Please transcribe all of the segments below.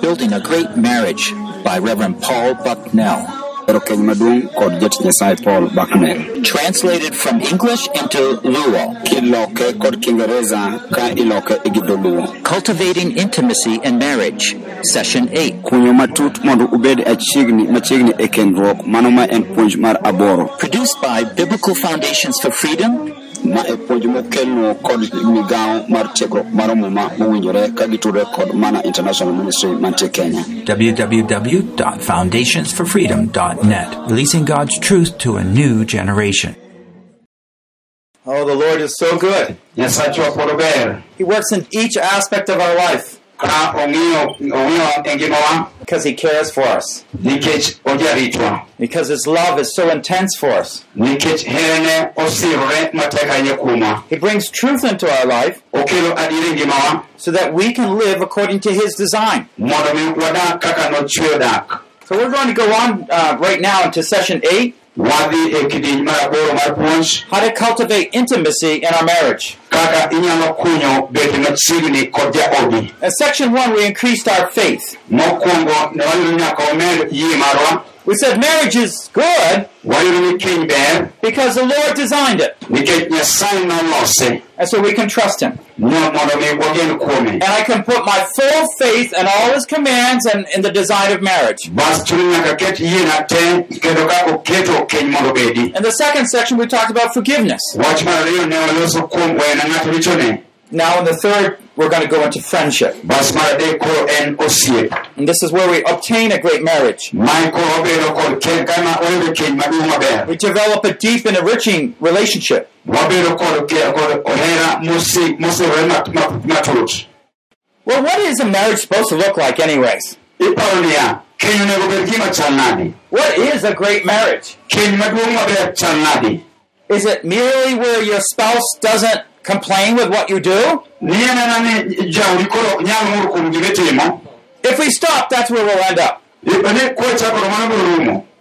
Building a Great Marriage by Reverend Paul Bucknell. Ero keny maduong' kod jatich Nyasaye Paul Bucknell. Translated from English into Luo. Kiloke kod Kiingereza ka iloke gi dholuo. Cultivating Intimacy and Marriage. Session 8. Kunyo matut mondo ubed achiegni machiegni e kendruok mano ma en puonj mar aboro. Produced by Biblical Foundations for Freedom Ma e puonj mokelno kod migawo mar tiegruok mar muma mowinjore ka gitudore kod Mana International Ministry mantie Kenya. www.foundationsforfreedom.net, releasing God's truth to a new generation. Oh, the Lord is so good. Nyasachwa pod ber He works in each aspect of our life ka ong'iyo ong'iyo e ngimawa because He cares for us, nikech ojaritwa because His love is so intense for us. nikech herene osirore matek ahinya kuomwa He brings truth into our life. Okelo adier e ngimawa so that we can live according to His design. mondo mi wadak kaka nochweyo dak So we're going to go on uh, right now into session 8 wadhi kidieny mar aboro mar puonj how to cultivate intimacy in our marriage. kaka inyalo kunyo bedo machiegni kod jaodi In section 1, we increased our faith. Mokwongo ne wayudo nyaka wamed yie marwa We said marriage is good wayudo ni keny ber because the Lord designed it, nikech nyasaye nolose and so we can trust Him. mo- mondo mi wagen kuome And I can put my full faith in all His commands and in the design of marriage. bas chuno nyaka ket yiena te kendo kaka oketo keny mondo obedi In the second section, we talked about forgiveness. wach mar ariyo ne waloso kuom wena ng'ato richone Now, in the third, we're going to go into friendship. bas mar adek koro en osiep And this is where we obtain a great marriage. mae koro wabedo kod keny kama wayudo keny maduong' maber We develop a deep and enriching relationship. wabedo kod ke- kod ohera mosi- mosewore mat- ma- matut Well, what is a marriage supposed to look like, anyways? iparo niya keny onego bed gima chal nadi What is a great marriage? keny maduong' maber chal nadi Is it merely where your spouse doesn't complain with what you do? If we stop, that's where we'll end up.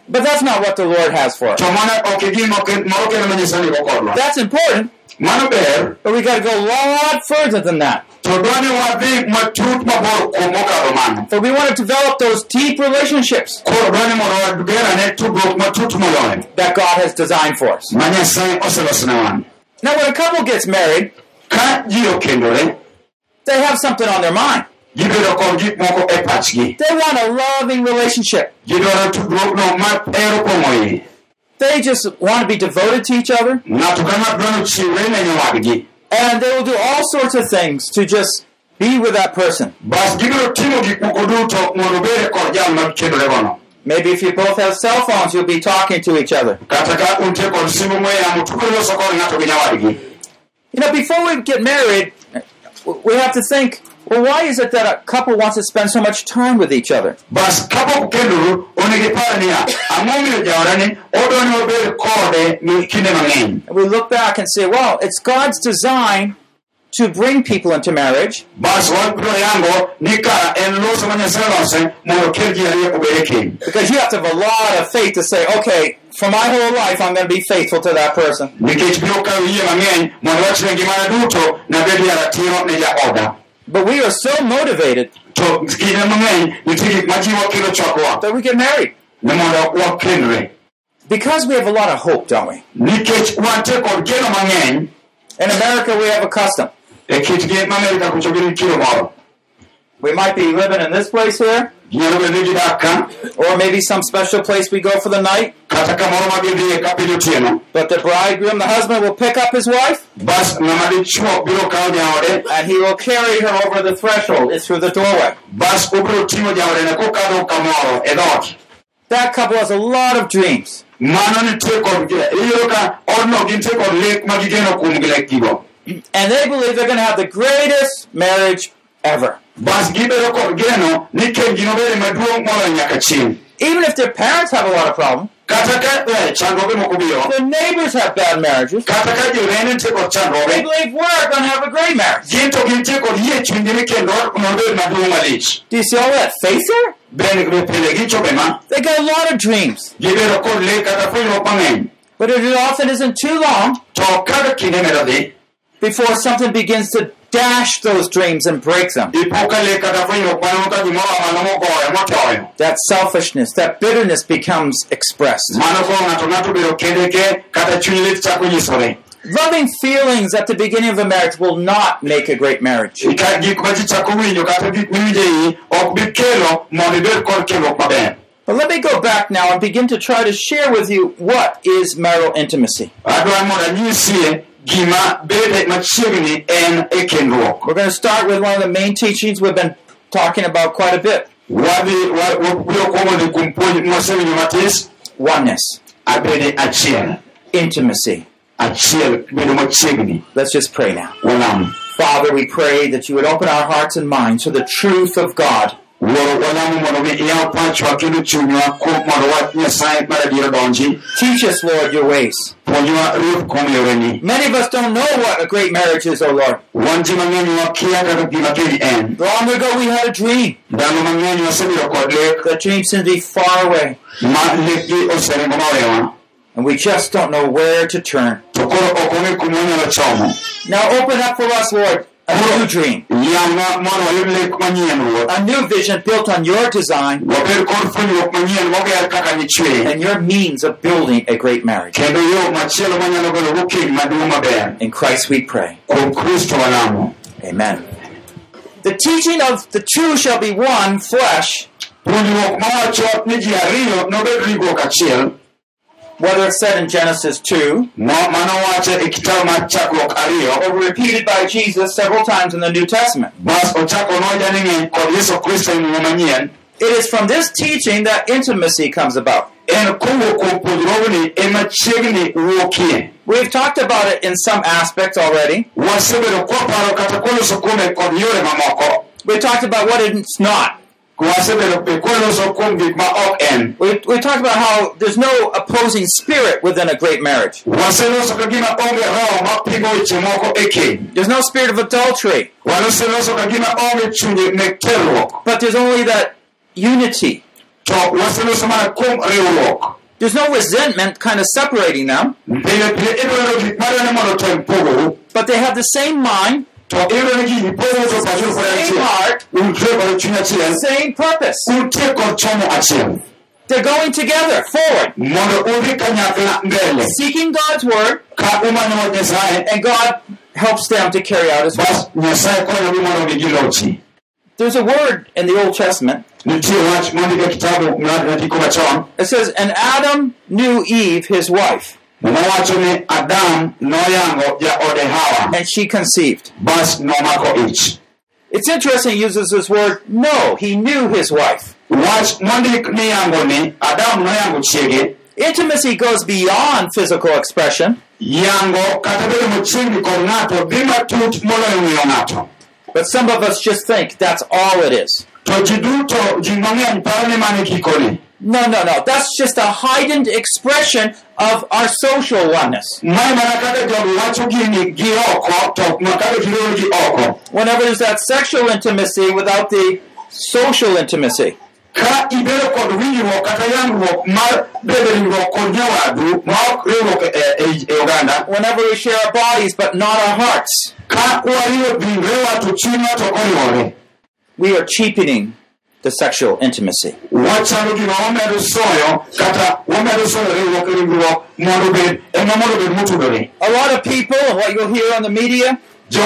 But that's not what the Lord has for us. That's important, but we got to go a lot further than that. So we want to develop those deep relationships that God has designed for us. Ma nyasaye oselosone wan Now, when a couple gets married, okendore eh? they have something on their mind. gibedo kod gik moko pachgi They want a loving relationship. gidwaro tudruokno ma hero pong'o iye They just want to be devoted to each other, ng'ato ka ng'ato dwaro chiwre ne nyawadgi and they will do all sorts of things to just be with that person. Bas gibiro timo gik moko duto mondo obede kod jal ma kendore gono Maybe if you both have cell phones, you'll be talking to each other. kata ka untie kod simu ong'we yamo to biro loso kod ng'ato gi nyawadgi You know, before we get married, we have to think, well, why is it that a couple wants to spend so much time with each other? bas kapok ukendoru onego ipar niya ang'o omiyo jaodani odwani wabed kode mi- kinde mang'eny And we look back and say, well, it's God's design to bring people into marriage, bas wabiro yango ni ka en loso ma nyasaye lose mondo okel ji ariyo obed keny because you have to have a lot of faith to say, okay, for my whole life, I'm going to be faithful to that person. nikech biro kawo yie mang'eny mondo wachne ngimana duto nabed jaratiro ne jaoda But we are so motivated to kinde mang'eny nitie gik majiwo kelo chokwa that we get married. Ne mondo wakendre because we have a lot of hope, don't we? nikech wantie kod geno mang'eny In America, we have a custom. Kitgi ma Amerika kucho gin kiro moro We might be living in this place here, ginyalo bedo ni gidak ka or maybe some special place we go for the night. kata kamoro ma gidhiye ka piny otieno But the bridegroom, the husband, will pick up his wife. Bas ng'ama dichuo biro kawo jaode and he will carry her over the threshold. It's through the doorway. bas obiro ting'o jaodene kokadho kamoro dhoot That couple has a lot of dreams. And they believe they're going to have the greatest marriage ever. Even if their parents have a lot of problems, their neighbors have bad marriages, they believe we're going to have a great marriage. Do you see all that faith there? They got a lot of dreams. But it often isn't too long before something begins to dash those dreams and break them. That selfishness, that bitterness becomes expressed. Loving feelings at the beginning of a marriage will not make a great marriage. But let me go back now and begin to try to share with you what is marital intimacy. Adwaro mondo anyisie gima bede machiegni en kendruok. We're going to start with one of the main teachings we've been talking about quite a bit. Wadhi wa- wa- biro kuomo dhi kuom puonj mwasewinjo matis? Oneness, abede achiel. Intimacy. achiel bedo machiegni. Let's just pray now. Father, we pray that you would open our hearts and minds to the truth of God. Teach us, Lord, your ways. Many of us don't know what a great marriage is, O Lord. Long ago we had a dream. ndalo mang'eny The dream to be far away, and we just don't know where to turn. Now open up for us, Lord, a new dream, a new vision built on your design and your means of building a great marriage. In Christ we pray. Amen. The teaching of the two shall be one flesh, whether it's said in Genesis 2 ma- mano wacho e kitabu mar chakruok ariyo or repeated by Jesus several times in the New Testament. bas ochako noja ni ng'eny kod yesu kristo muma manyien It is from this teaching that intimacy comes about. en kowuok kuom puonjruogni ema chiegni wuokie We've talked about it in some aspects already. wasebedo kwaparo kata kwaloso kuome kod yore mamoko We talked about what it's not. Wasebedo be kwaloso kuom gik ma ok en We, we talked about how there's no opposing spirit within a great marriage. waseloso ka gima onge roho mapingo weche moko keny There's no spirit of adultery, waseloso ka gima onge chunje mek terruok but there's only that unity. to waseloso mana kuom riwruok There's no resentment kind of separating them, pile pile idwaro gik madwani mondo tem pogoru but they have the same mind, to iyudo ni gini pogo to pacho kod same heart, untie kod chuny achiel same purpose. untie kod chomo achiel They're going together, forward, mondo udhi kanyakla mbele seeking God's word, ka umanyo wach nyasaye and God helps them to carry out His will. bas nyasaye konyogi mondo mi gilochi There's a word in the Old Testament. nitie wach mondik kitabu mar andiko machon It says, And Adam knew Eve, his wife, ni adam noyango jaode hawa and she conceived. bas nomako ich It's interesting he uses this word, no, he knew his wife. wach mondik ni yango ni adam noyango chiege Intimacy goes beyond physical expression, yango kata bedo machiegni kod ng'ato dhi matut moloyo ng'eyo ng'ato but some of us just think that's all it is. to ji duto ji mang'eny paro ni mane kikone No, no, no. That's just a heightened expression of our social oneness. mae mana kaka jogi wacho gini gi oko to ma kaka giriwo gi oko Whenever there's that sexual intimacy without the social intimacy. ka ibedo kod winjruok kata yangruok mar bedo riwruok kod nyawadu ma ok riwruok oganda Whenever we share our bodies but not our hearts, ka wariwo ringrewa to chunywa to oriwore we are cheapening the sexual intimacy. wachalo gima wamedo soyo kata wamedo soyo riwruok ringruok mondo obed ema mondo obed motudore A lot of people, and what you'll hear on the media, e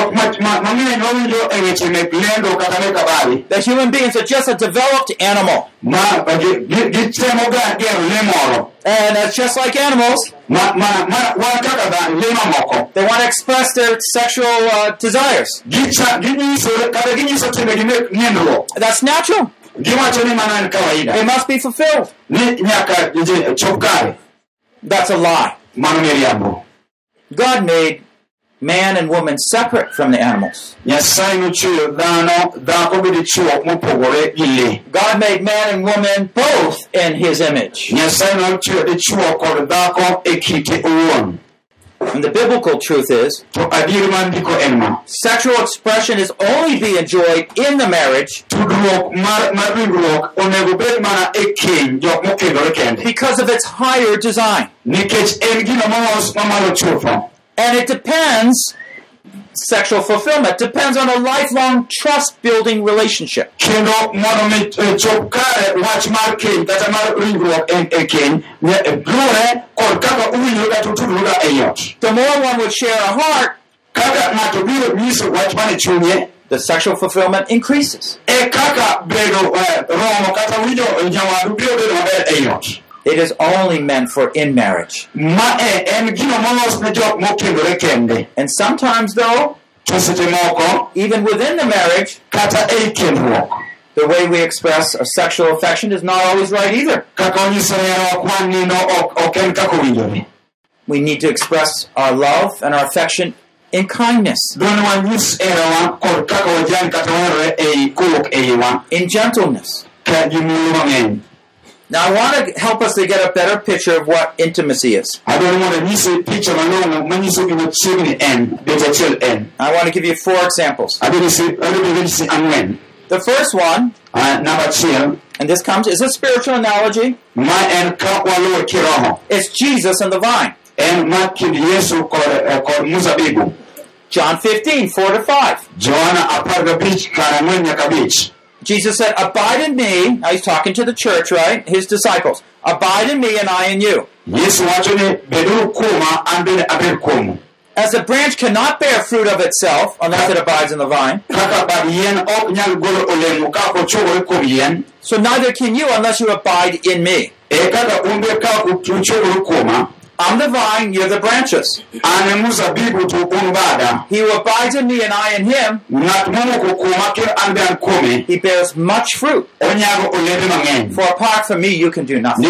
that human beings are just a developed animal. And it's just like animals. They want to express their sexual uh, desires. Gicha- ginyiso kata ginyiso timbegi mek nindruok That's natural. Giwacho ni mana en must be fulfilled. ni nyaka je- That's a lie. God made man and woman separate from the animals. nyasaye nochweyo dhano dhako gi dichuo mopogore gi lee God made man and woman both in his image. And the biblical truth is, to adier mar ndiko en ma sexual expression is only be enjoyed in the marriage tudruok mar mar ringruok onego bed mana keny jok mokendore kende because of its higher design. nikech en gino molos mamalo chutho And it depends sexual fulfillment depends on a lifelong trust building relationship. kendo mondo mi eh, chop kare wach mar keny kata mar ringruok keny ne- eh, luwore kod kaka uwinjore kata utudruga ei ot The more one would share a heart, kaka ng'ato biro nyiso wach mane chunye the sexual fulfillment increases. Kaka bedo eh, romo kata winjo nyawadu biro bedo maber ei ot It is only meant for in marriage. ma e en gino molos ne jok mokendore kende And sometimes, though, even within the marriage, kata ei kendruok the way we express a sexual affection is not always right either. kaka onyiso hera ok wan nino ok ok en kaka owinjore We need to express our love and our affection in kindness, dwani wanyis herawa kod kaka wajan kata waherore ei kowuok eiwa in gentleness. Now, I want to help us to get a better picture of what intimacy is. adwaro mondo anyise picha malong'o manyiso gima chiegni en bet achiel en I want to give you four examples. adwaro nyisi ang'wen The first one, Ah, and this comes, is a spiritual analogy. ma en ka waluwo kiroho It's Jesus and the vine. en ma kind yesu kod, kod John 15, 4 to 5. Johana apar gabich kara ang'wen nyaka abich Jesus said, Abide in me. Now he's talking to the church, right? His disciples. Abide in me and I in you. yesu wacho ni beduru kuoma an bende abed kuomu As a branch cannot bear fruit of itself unless it abides in the vine, kaka bad yien ok nyal golo olemo ka ok ochogore kuom yien so neither can you unless you abide in me. Kaka un be ka ok uchogore kuoma I'm the vine, you're the branches. an muzabibu to un bada He who abides in me and I in him, ng'at momoko kuoma kendo an be an kuome he bears much fruit. onyago olembe mang'eny For apart from me, you can do nothing.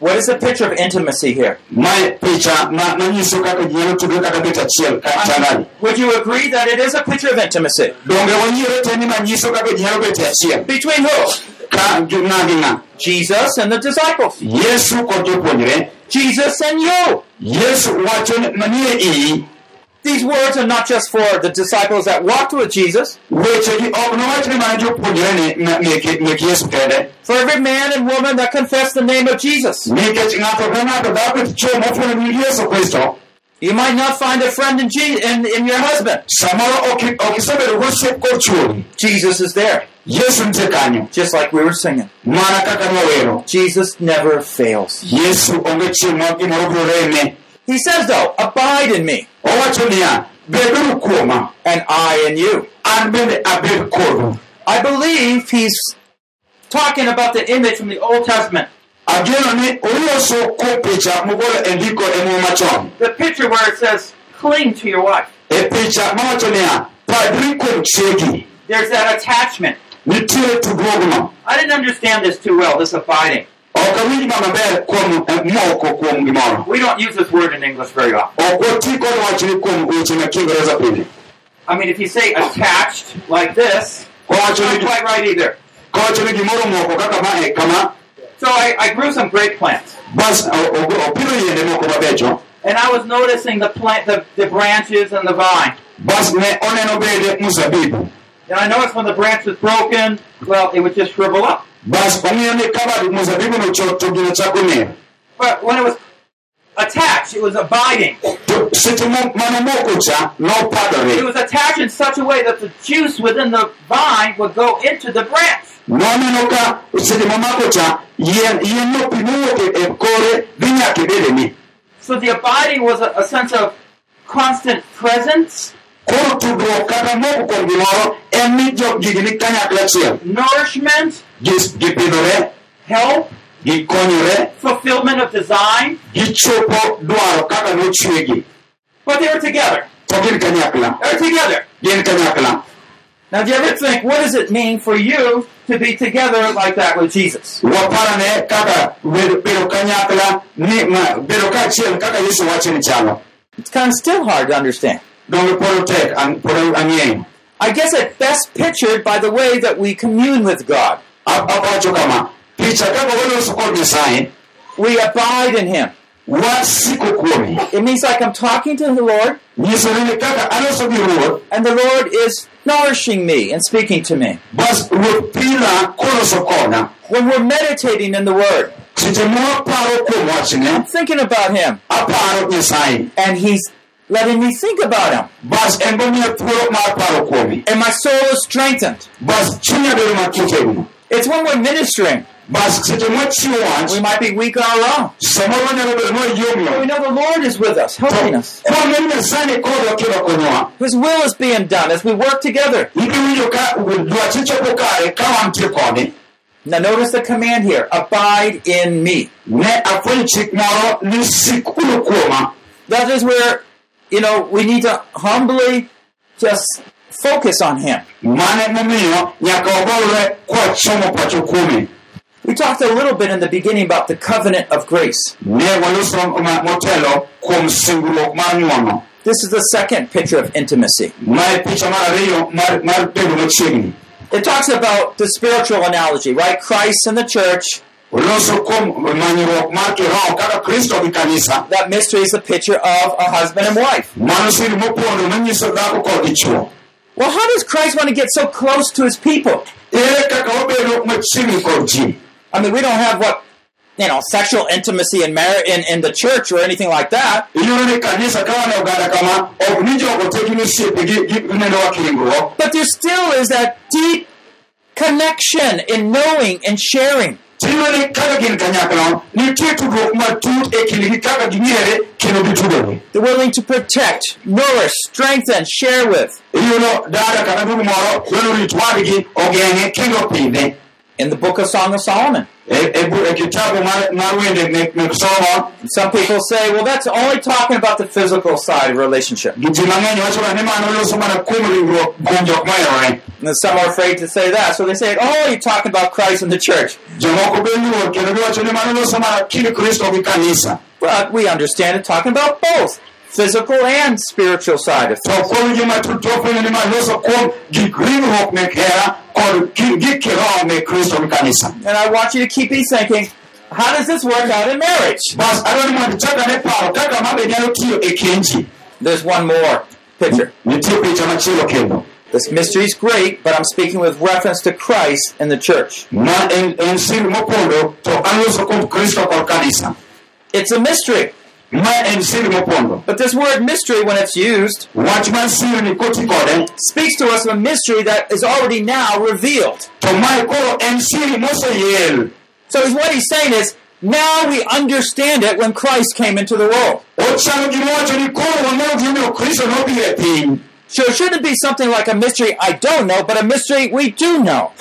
Nikech ka onge to un gima unyalo timo What is the picture of intimacy here? mae picha ma- manyiso kaka ji nyalo tudore kata bet achiel ka Would you agree that it is a picture of intimacy? donge wayiere te ni manyiso kaka ji nyalo bet achiel Between who? ka gi ng'a gi ng'a Jesus and the disciples. yesu kod jopuonjre Jesus and you. yesu wacho ni- manie iyi These words are not just for the disciples that walked with Jesus. wechegi ok nowach ni mana jopuonjre ni ma- meke meke yesu kende For every man and woman that confess the name of Jesus. nikech ng'ato ka ng'ato dhako bet chuo mofuolo ni yesu kristo You might not find a friend in, Je- in, in your husband. samoro ok ok isebedo gosiep kod chuori Jesus is there, yesu nitie kanyo just like we were singing. mana kaka nwawero Jesus never fails. yesu onge chieng' ma gimoro biro reme He says, though, abide in me, owacho niya beduru kuoma and I in you. an bende abed kodu I believe he's talking about the image from the Old Testament. ageno ni oloso kuom picha mogolo ndiko muma The picture where it says, cling to your wife. picha mawacho niya padri kuom chiegi There's that attachment. I didn't understand this too well, this abiding. Ok awinj ma maber kuom eh, moko kuom gimoro We don't use this word in English very often. ok wati kod wachni kuom weche ma kiingereza pile I mean, if you say attached like this, kowacho not quite right either. kowacho ni gimoro moko kaka ma e kama So I, I grew some grape plants. And I was noticing the plant, the, the branches and the vine. bas ne oneno bede mzabibu And I noticed when the branch was broken, well, it would just shrivel up. Bas ong'iyo ni ka mzabibu no chot to gino But when it was attached, it was abiding. to seche mo- mano moko cha It was attached in such a way that the juice within the vine would go into the branch. noneno ka seche cha yien yien no pi e- e eh, kore dhi nyaka e bedeni So the abiding was a, a sense of constant presence, koro tudruok kata moko kuom gimoro en ni gigi ni kanyakla achiel nourishment, Gi- gipidhore help, gikonyore fulfillment of design, gichopo dwaro kaka nochwegi but they were together. to gin kanyakla. They were together. gin kanyakla. Now, do you ever think, what does it mean for you to be together like that with Jesus? waparane kaka bedo bedo kanyakla ni bedo kaachiel kaka yesu wacho ni chalo. It's kind of still hard to understand. Donge pod tek an- I guess it's best pictured by the way that we commune with God. A- awacho kama picha kaka waloso kod nyasaye We abide in Him. It means like I'm talking to the Lord, nyisore ni kaka aloso gi ruoth and the Lord is nourishing me and speaking to me. bas ruoth pila koloso koda When we're meditating in the Word, seche mawaparo kuom wachne I'm thinking about Him, and He's letting me think about him. bas en bomiya thuolo mar paro kuome And my soul is strengthened. bas chunya bedo maketegno It's when we're ministering. bas seche mwachiwo We might be weak on our own. samoro wanyalo bedo But we know the Lord is with us, helping us. kwang'e ni nyasaye ni kodwa kendo konyowa His will is being done as we work together. ibiro winjo ka dwache chopo kare ka wantie kode Now notice the command here, abide in me. ne afwenyo chik moro ni sik kuno kuoma That is where, know, we need to humbly just focus on him. mane momiyo nyaka wabolre kwachomo pacho kuome We talked a little bit in the beginning about the covenant of grace. ne waloso ma- motelo kuom singruok mar ng'wono This is the second picture of intimacy. mae picha mar ariyo mar, mar bedo machiegni It talks about the spiritual analogy, right? Christ and the church. Oloso kuom manyruok mar kiroho kaka kristo gi kanisa That mystery is a picture of a husband and wife. mano siri mopondo manyiso dhako kod dichuo Well, how does Christ want to get so close to his people? ere kaka wabedo machiegni kod ji I mean, we don't have what, you know, sexual intimacy in, mar- in, in the church or anything like that. But there still is that deep connection in knowing and sharing. Kaka gin kanyakla nitie tudruok matut e kindgi kaka ging'ere kendo gitudore They're willing to protect, nourish, strengthen, share with. iyudo dada kata ndugu moro dwaro rit wadgi ogeng'e kendo pidhe In the book of Song of Solomon. Bu- kitabu mar, mar wende mek, mek solomon Some people say, well, that's only talking about the physical side of relationship. gi ji mang'eny wachoga ni mano loso mana kuom ringruok kuom jok moherore And some are afraid to say that. So they say, oh, you're talking about Christ and the church. jomoko be luor kendo giwacho ni mano loso mana kind kristo gi kanisa But we understand it talking about both physical and spiritual side of things. Kwawinjo matut to wafwenyo ni ma loso kuom gik ringruok mek hera kod ki- gik kiroho mek kristo gi And I want you to keep me thinking, how does this work out in marriage? bas adwa ni mondo ichak ane paro kaka mabe tiyo e kenji There's one more picture. nitie picha machielo kendo This mystery is great, but I'm speaking with reference to Christ and the church. ma en, en siri mopondo to aloso kuom kristo kod kanisa It's a mystery. Ma en siri mopondo But this word mystery, when it's used, wach mar siri ni koti speaks to us of a mystery that is already now revealed. to mae koro en siri moseyel So what he's saying is, now we understand it when Christ came into the world. ochalo gima wacho ni koro wang'eyo gimomiyo kristo nobiro piny So it shouldn't be something like a mystery I don't know, but a mystery we do know.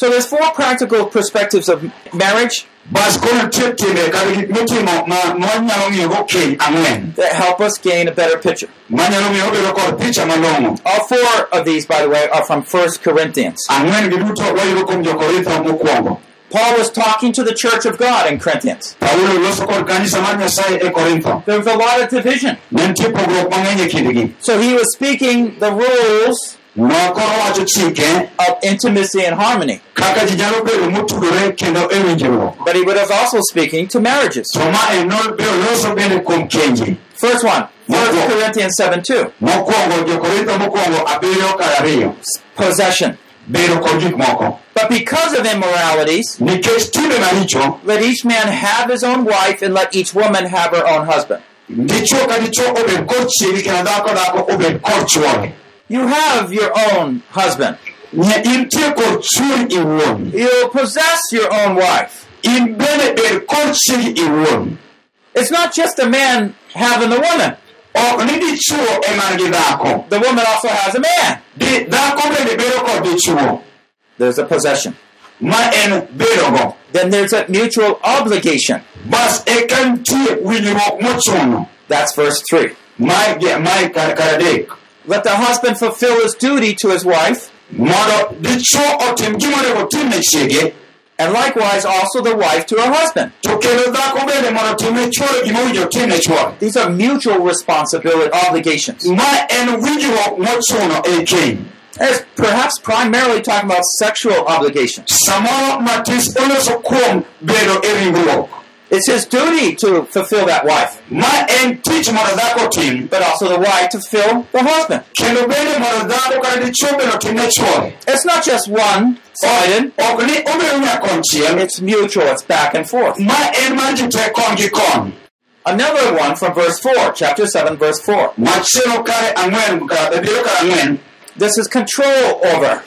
Ok ni koro en siri mopondo makia to ma koro siri mwang'eyo So there's four practical perspectives of marriage bas koro nitie timbe kata gik mitimo ma mwanyalo ng'iyogo keny ang'wen that help us gain a better picture. manyalo miyo wabedo kod picha malong'o All four of these, by the way, are from 1 Corinthians. ang'wen gi duto wayudo kuom jokorintho Paul was talking to the church of God in Corinthians. paulo loso kod kanisa mar nyasaye korintho There was a lot of division. ne nitie pogruok mang'eny kindgi So he was speaking the rules ma koro wacho chike of intimacy and harmony. kaka ji nyalo bedo motudore kendo winjruok But he was also speaking to marriages. to ma en no- biro loso bende kuom kenji First one, 1 Corinthians 7 2. mokwongo jokorintho mokwongo abiriyo kar ariyo Possession. bedo kod gik moko But because of immoralities, nikech timbe maricho let each man have his own wife and let each woman have her own husband. You have your own husband. You possess your own wife. It's not just a man having the woman. The woman also has a man. There's a possession. Then there's a mutual obligation. That's verse 3. Mae ge- mae kar kar adek Let the husband fulfill his duty to his wife, mondo dichuo otim gima onego otim ne chiege and likewise also the wife to her husband. to kendo dhako bende mondo otim ne chuore gima owinjo otim ne chuore These are mutual responsibility obligations. ma en winjruok mochuno keny It's perhaps primarily talking about sexual obligations. Samoro matis oloso kuom bedo ringruok It's his duty to fulfill that wife, ma en tich mondo dhako otim but also the wife to fulfill the husband. kendo bende mondo dhako kata dichuo bende otimne It's not just one sided, ok ni obedo nya it's mutual, it's back and forth. ma en mar te kon gi Another one from verse 4, chapter 7, verse 4. machielo kare ang'wen ka- e biro This is control over.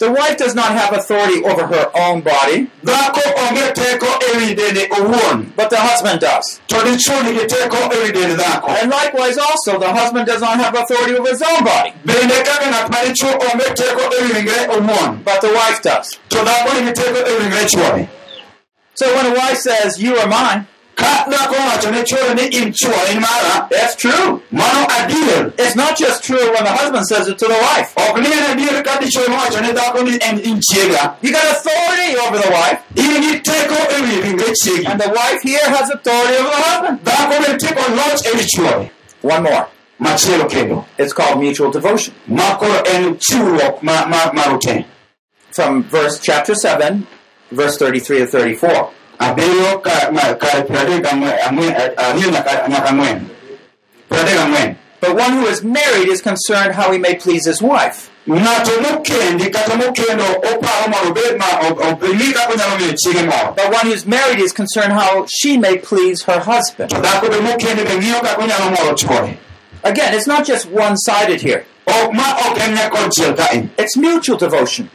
Mae koro en- mae koro orito gigi te The wife does not have authority over her own body, dhako onge teko wi dende owuon. But the husband does. to dichuo nigi teko wi dend dhako And likewise, also, the husband does not have authority over his own body, bende kaka ng'at ma dichuo onge teko wi ringre owuon. But the wife does. to dhako nigi teko wi ringre chuore So when a wife says, You are mine, ka dhako owacho ne chuore ni in chuo in mara that's true. It's not just true when the husband says it to the wife. ok ni en adier ka dichuo mowacho ne dhako in chiega You got authority over the wife, in gi teko wi ringre and the wife here has authority over the husband. dhako bende teko loch wi chuore One more. It's called mutual devotion. From verse chapter 7, verse 33 to 34. Abiriyo ka- ma- kar piero adek gang'wen- ang'wen- ariyo eh, uh, nyaka nyaka ang'wen piero But one who is married is concerned how he may please his wife. ng'ato mokendi kata mokendo oparo mondo obed ma ob- obedni kaka onyalo miyo chiege But one who's married is concerned how she may please her husband. to dhako be mokendi be ng'iyo kaka onyalo moro chuore Again, it's not just one sided here, Ok- ma ok en nyakonchiel ka en it's mutual devotion.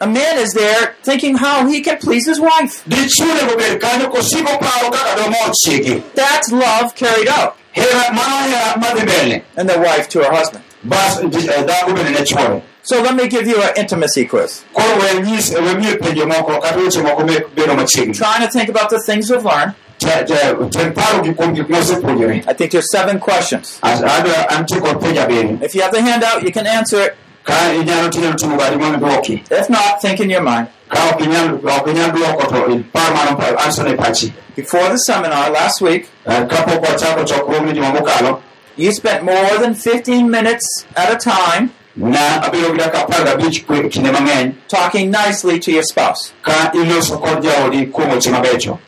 Ma en gima oriwo wate chiwruok moriwo wate A man is there thinking how he can please his wife. dichuo onego bed kanyo kosiko paro kaka domor chiege That's love carried out. hera mano hera madhi mbele And the wife to her husband. bas di- dhako bende ne chuore So let me give you an intimacy quiz. koro we nyis we miye penjo moko kata weche moko me bedo machiegni Trying to think about the things we've learned. Te- te- tem paro gi kuom gik mosepuonjore I think there's seven questions. As- adwa antie kod penjo abiriyo If you have the handout, you can answer it. Ka inyalo tinyalo timo gari mondo duoki If not, think in your mind. ka ok inyal ok inyal duoko to ipar mano pa- answer ne pachi Before the seminar last week, Eh, kapok wachako chokruogni juma mokalo you spent more than 15 minutes at a time na abiro gi dakika apar gabich kwe- kinde mang'eny talking nicely to your spouse ka iloso kod jaodi kuom weche mabecho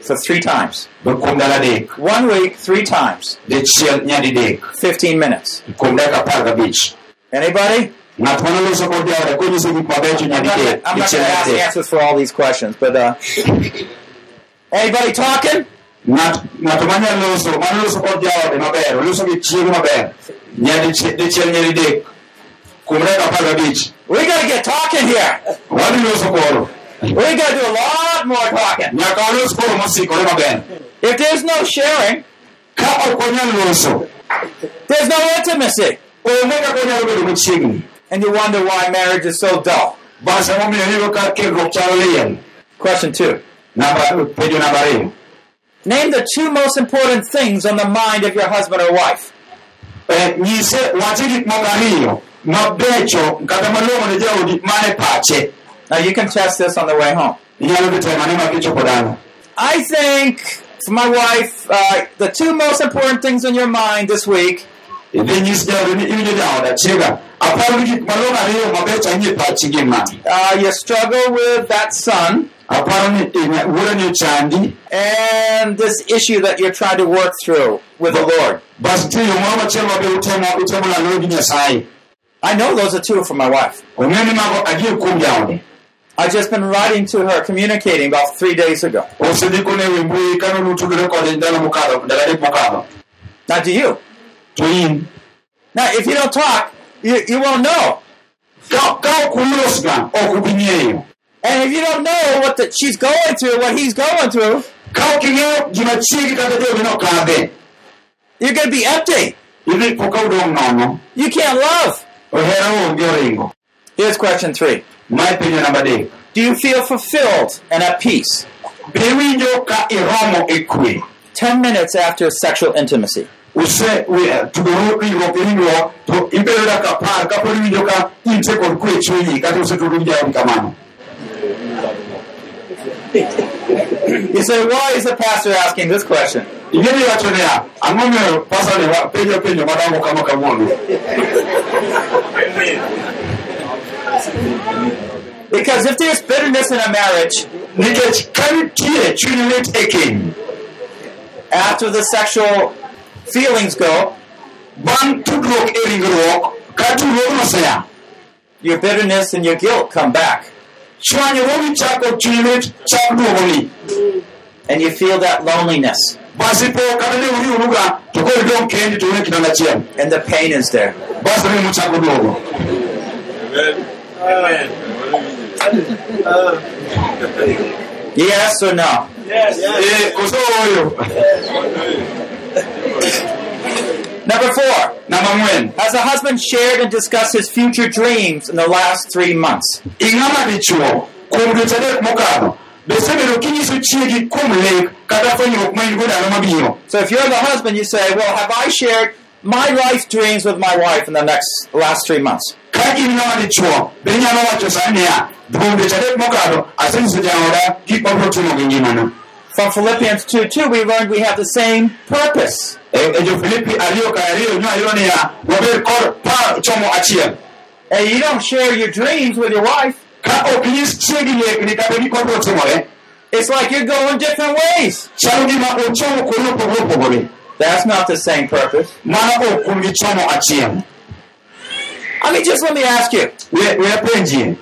for three times. be kuom ndalo adek One week, three times. dichiel nyadidek 15 minutes. Kuom dakika apar gabich Anybody? ng'at manoloso kod jaode konyiso gik mabecho I'm not going to ask answers for all these questions, but uh, anybody talking? Manyalo loso manoloso kod jaode maber oloso gi chiege maber nyadichiel dichiel nyadidek kuom dakika apar gabich We got to get talking here. wadhi loso koro We got to do a lot more talking. nyaka walos koro mosikore maber If there's no sharing, ka ok wanyal loso there's no intimacy. Onge kaka onyalo bedo machiegni And you wonder why marriage is so dull. bas emomiyo iyudo ka kerruok chalo liel Question two. namba penjo namba ariyo Name the two most important things on the mind of your husband or wife. Eh, nyise wache gik moko ariyo mabecho kata malong'o ne jaodi mane pache Now you can test this on the way home. inyalo dhi temane ma kichopo dala I think for my wife, uh, the two most important things on your mind this week idhi nyis jaodi ni iwinjo jaoda chiega aparo ni gik malong'o ariyo mabecho ahinya e pachi gin magi uh, you struggle with that son. Aparo ni ina- wuodani ochandi and this issue that you're trying to work through with the Lord. bas nitie yo moro machielo mabe utemo utemo lalore gi nyasaye I know those are two for my wife. ong'e ni mago adier kuom jaode I've just been writing to her, communicating about three days ago. osedikone wi mbui kane nutudore kode ndalo mokadho ndalo adek mokadho Now, do you? Now, if you don't talk, you, you won't know. And if you don't know what the, she's going through, what he's going through, you're going to be empty. You can't love. Here's question three Do you feel fulfilled and at peace? 10 minutes after sexual intimacy. Use we- tudoro ringruok gi ringruok to ibedo dakika apar kapod iwinjo ka intie kod kwe chunyi kata usetudori gi jaodi kamano You say, why is the pastor asking this question? ingeni wacho niya ang'o miyo pasani wa- penjo penjo madongo kama kawuono Because if there's bitterness in a marriage nikech ka nitie chuny lit after the sexual feelings go, bang' tudruok e ringruok ka tudruokno osea your bitterness and your guilt come back. chwanyruogi chako chuny chak duogoni And you feel that loneliness. basi po kata ne uriuruga to koro idong' kendi to une kitanda achiel And the pain is there. basi remo chako duogo Yes or no? Eh, koso ooyo Number four. Has a husband shared and discussed his future dreams in the last three months? ing'ama dichuo kuom dweche adek mokadho be isebedo kinyiso chiegi kuom lek kata fwenyruok ma in go ndalo mabiro So if you're the husband, you say, Well, have I shared my life dreams with my wife in the next last three months? Ka in ng'ama dichuo be inyalo wacho sani niya kuom dweche adek mokadho asenyiso jaoda gik mabiro timo gi ngimana From Philippians 2 2, we learned we have the same purpose. Eh, eh, e e jo-filipi ariyo ka ariyo nwayo niya wabed kod par chomo achiel And you don't share your dreams with your wife. ka ok nyis chiegi lekni kata gik mabiro timore It's like you're going different ways. chalo gima ochomo kuonde opogore opogore That's not the same purpose. mano ok kuom gi chomo achiel I mean, just let me ask you. we we apenjie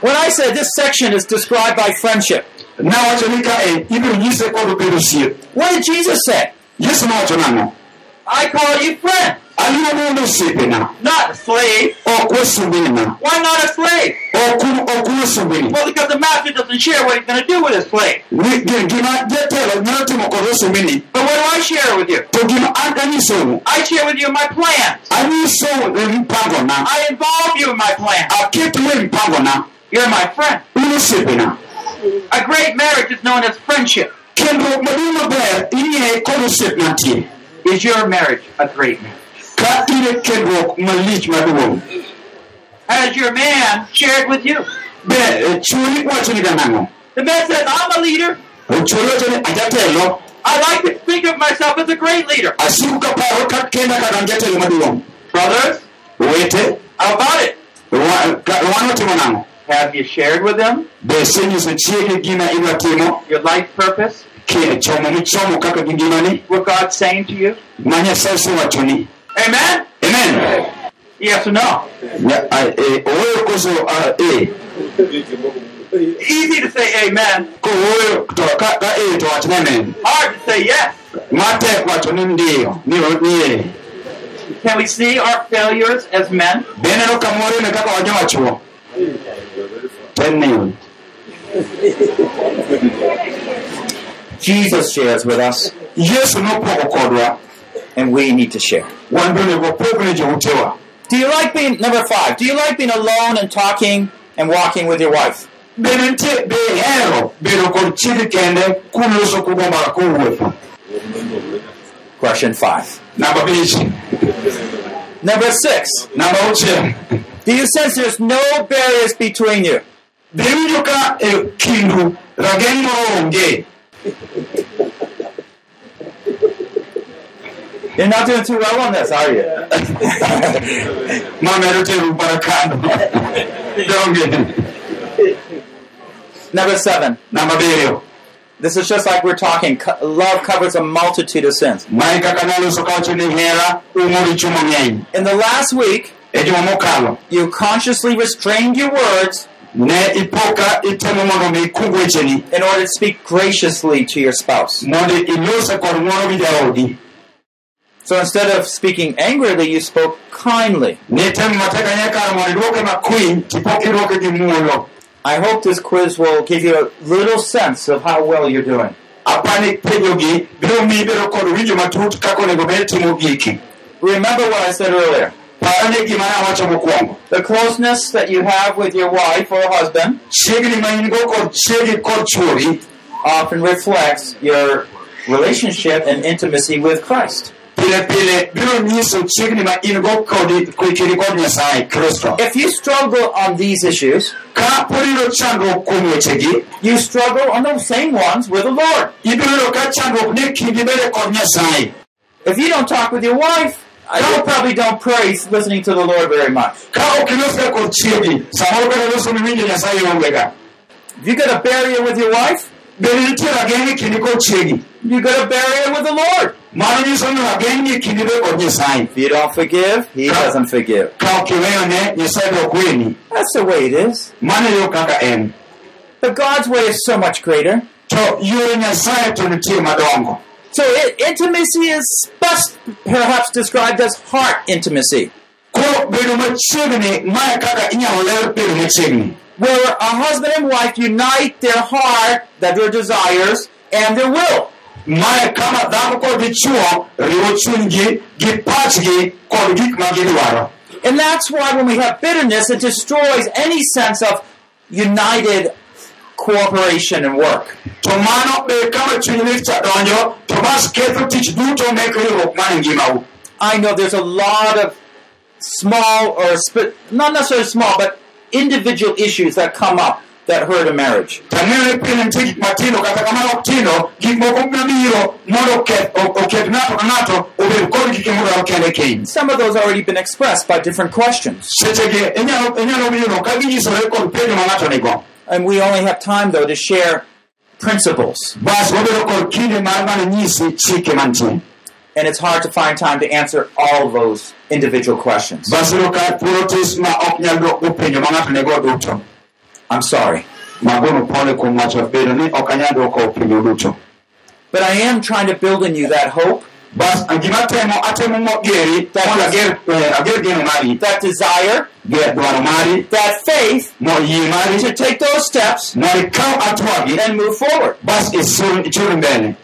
When I said this section is described by friendship, nawacho ni ka ibiro nyise kod what did Jesus say? yesu nang'o I call you friend, un osiepena not a slave. ok wasumbinina Why not a slave? ok un ok un wasumbini Well, because the master doesn't share what he's going to do with his slave. Ni- gi- gima jatelo nyalo timo kod wasumbini But what do I share with you? to gima an anyisou I share with you my plans. I involve you in my plans. You're my friend. A great marriage is known as friendship. kendruok maduong' maber ing'eye kod osiep Is your marriage a great marriage? ka in malich maduong' Has your man shared with you? be eh, e, chuori wacho ni The man says, I'm a leader. Eh, chuori wacho ni ajatelo I like to think of myself as a great leader. asiko kaparo ka kenda kaka an jatelo maduong' Brothers, how about it? Wa- ka- wan watimo nang'o Have you shared with them be isenyiso chiege gima idwa timo your life purpose? ki- chomo michomo kaka gi ngimani What God's saying to you? ma nyasaye osewachoni Amen? amen Yes or no? Ya- a- oweyo koso a, Easy to say amen. kowoyo ka ka e to Hard to say yes. matek wacho ndiyo ni ni Can we see our failures as men? be neno ne kaka wajo wachuo teniyo Jesus shares with us, kodwa and we need to share. wan bende wapog ne joutewa Do you like being, number five, do you like being alone and talking and walking with your wife? bende nitie be ihero bedo kod chiegi kende kuloso kugo mbaka kowuotho Question five. Number six, namba you sense there's no barriers between you? be iwinjo ka kindu rageng' moro onge You're not doing too well on this, are you? mamedo teru para kando donge Number seven, this is just like we're talking. Love covers a multitude of sins. mae kaka naloso kawacho ni hera umo richo mang'eny In the last week, you consciously restrained your words ne ipo itemo mondo mi ikug wecheni in order to speak graciously to your spouse. mondo ilose kod ng'uono gi jaodi So instead of speaking angrily, you spoke kindly. nitemo matek ahinya kar mondo idwoke makwiny tipok idwoke gi muolo I hope this quiz will give you a little sense of how well you're doing. apani penjogi biro miyi bedo kod winjo matut kaka onego bed timo giki Remember what I said earlier. Parane gima ne awacho mokwongo The closeness that you have with your wife or husband chiegni ma in go kod chiegi kod chuori often reflects your relationship and intimacy with Christ. pile pile biro nyiso chiegni ma in go kod kodi kod nyasaye kristo If you struggle on these issues, ka pod iyudo chandruok kuom wechegi you struggle on those same ones with the Lord. ibiro yudo ka chandruok ne kindi bede kod nyasaye If you don't talk with your wife I probably don't pray listening to the Lord very much. ka ok ilosga kod chiegi samoro kata loso miwinjo nyasaye ongega If you got a barrier with your wife, bende nitie rageng' kindi kod chiegi you got a barrier with the Lord. mano nyiso ni rageng' ni kindi be kod nyasaye If you don't forgive, He doesn't forgive. ka ok iweyone nyasaye be ok weni That's the way it is. mano yo kaka en But God's way is so much greater. To yore nyasaye to nitie madongo So i intimacy is best perhaps described as heart intimacy, koro bedo machiegni mae kaka inyalo ler bedo machiegni where a husband and wife unite their heart, that their desires, and their will. mae kama dhako kod dichuo riwo chunygi gi pachgi kod gik ma gidwaro. And that's why when we have bitterness, it destroys any sense of united cooperation and work. to mano be kama chuny lit cha donjo to bas ketho tich duto mek riwruok mar ngimau I know there's a lot of small or sp- not necessarily small, but individual issues that come up that hurt a marriage. tang'eyo ni pile nitie gik matindo kata kamano ok tindo gik moko mabiro mondo oket o- oket ng'ato ka ng'ato obed kod gike modwaro kende keny Some of those already been expressed by different questions. Sechegi inyalo inyalo winjono ka ginyisore kod penjo ma ng'ato nigo And we only have time though to share principles. bas wabedo kod kinde mar mana nyisi chike mantie And it's hard to find time to answer all those individual questions. bas iyudo ka thuolo tis ma ok nyal dwoko penjo ma ng'ato nigo duto I'm sorry. magono pole kuom wacho bedo ni ok anyal dwoko penjo duto But I am trying to build in you that hope, bas gima temo atemo mo geri mondo ager eh, ager geno mari. that desire, ger dwaro mari. that faith mo yie to take those steps mondo ikaw atwagi. and move forward. bas isur ichur mbele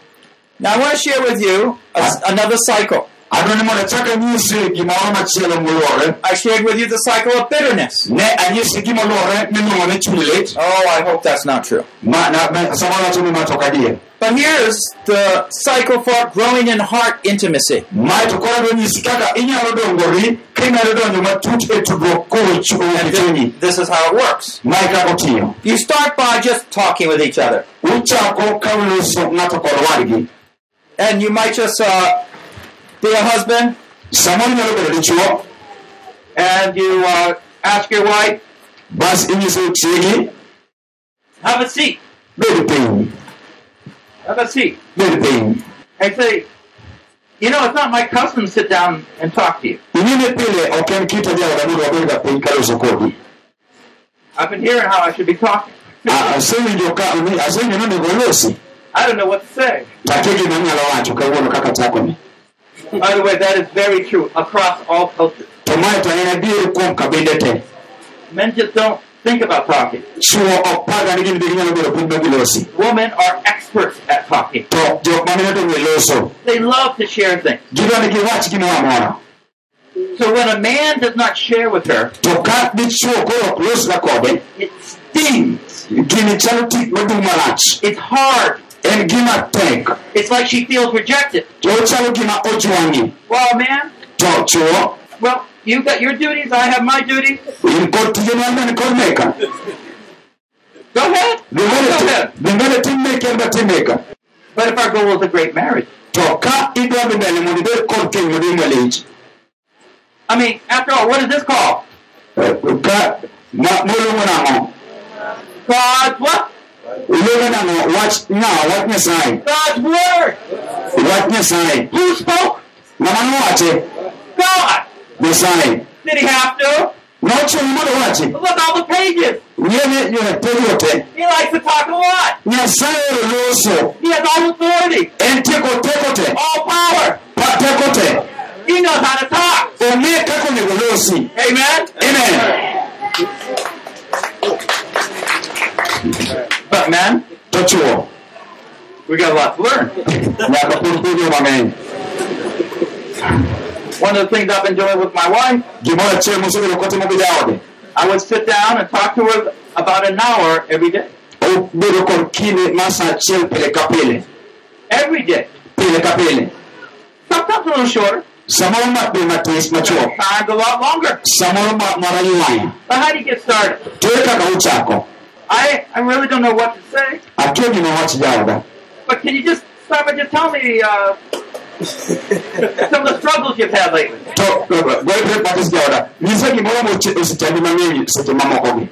Now I want to share with you a, another cycle. Adwa ni mondo achak anyisi gimoro machielo moluore I shared with you the cycle of bitterness. ne anyisi gimoluore miluongo ni chuny lit Oh, I hope that's not true. ma na- ma- samoro wacho ni matok But here's the cycle for growing in heart intimacy. mae to koro adwa nyisi kaka inyalo dongori kinyalo donjo matut tudruok kowuok chunyi This is how it works. You start by just talking with each other. uchako ka uloso ng'ato kod wadgi And you might just uh, be a husband samoro inyalo bedo dichuo and you uh, ask your wife, bas have a seat. Have a seat. And say, you know, it's not my custom to sit down and talk to you. ing'e pile ok en kit ajaoda mondo wabed ga piny kaloso kodi I've been hearing how I should be talking. A- asewinjo ka asewinjo nonego I don't know what to say. By the way, that is very true across all cultures. to mae to en adier kuom kabinde te Men just don't think about talking. chuo ok paga ni gin be ginyalo bedo piny ma gilosi Women are experts at talking. to jok mamine to ng'e loso They love to share things. gidwa ni giwach gimoro amora So when a man does not share with her, to ka dichuo koro ok losga kode it stings. gini chalo tik madung marach It's hard. En gima tek It's like she feels rejected. to ochalo gima ojwangi Well, man, well, you got your duties, I have my duties. in kod tije mar kod meka Go ahead. Go ahead. dhi mbele tim meka en ba tim meka But if our goal is a great marriage, to ka idwa dhi mbele mondo ibed kod keny maduong' malich I mean, after all, what is this called? eh, ka ma- moluongo nang'o God's what? iluongo nang'o wach ng'awa wach nyasaye God's word. wach nyasaye Who spoke? ng'ama nowache God. nyasaye Did he have to? nochuno mondo wache Look at all the pages. te eh? He likes to talk a lot. nyasaye He has all authority, en tieko teko te all power. te eh? He knows how to talk. ong'e kaka onego losi Amen. amen But man, to chuo we got a lot to learn. nyaka pod puonjo mang'eny One of the things I've been doing with my wife, gimoro achiel mosebedo kotimo gi jaode I would sit down and talk to her about an hour every day. obedo kod kinde mar sa achiel pile ka pile Every day. pile ka pile Sometimes a little shorter, be matis machuok times a lot longer. samoro ma marayuaya But how do you get started? To I, I really don't know what to say, akia gima wach jaoda but can you just start by just telling me, uh, some of the struggles you've had lately. to goyre batis jaoda nyisa gimoro mosechandi mang'eny seche mamokogi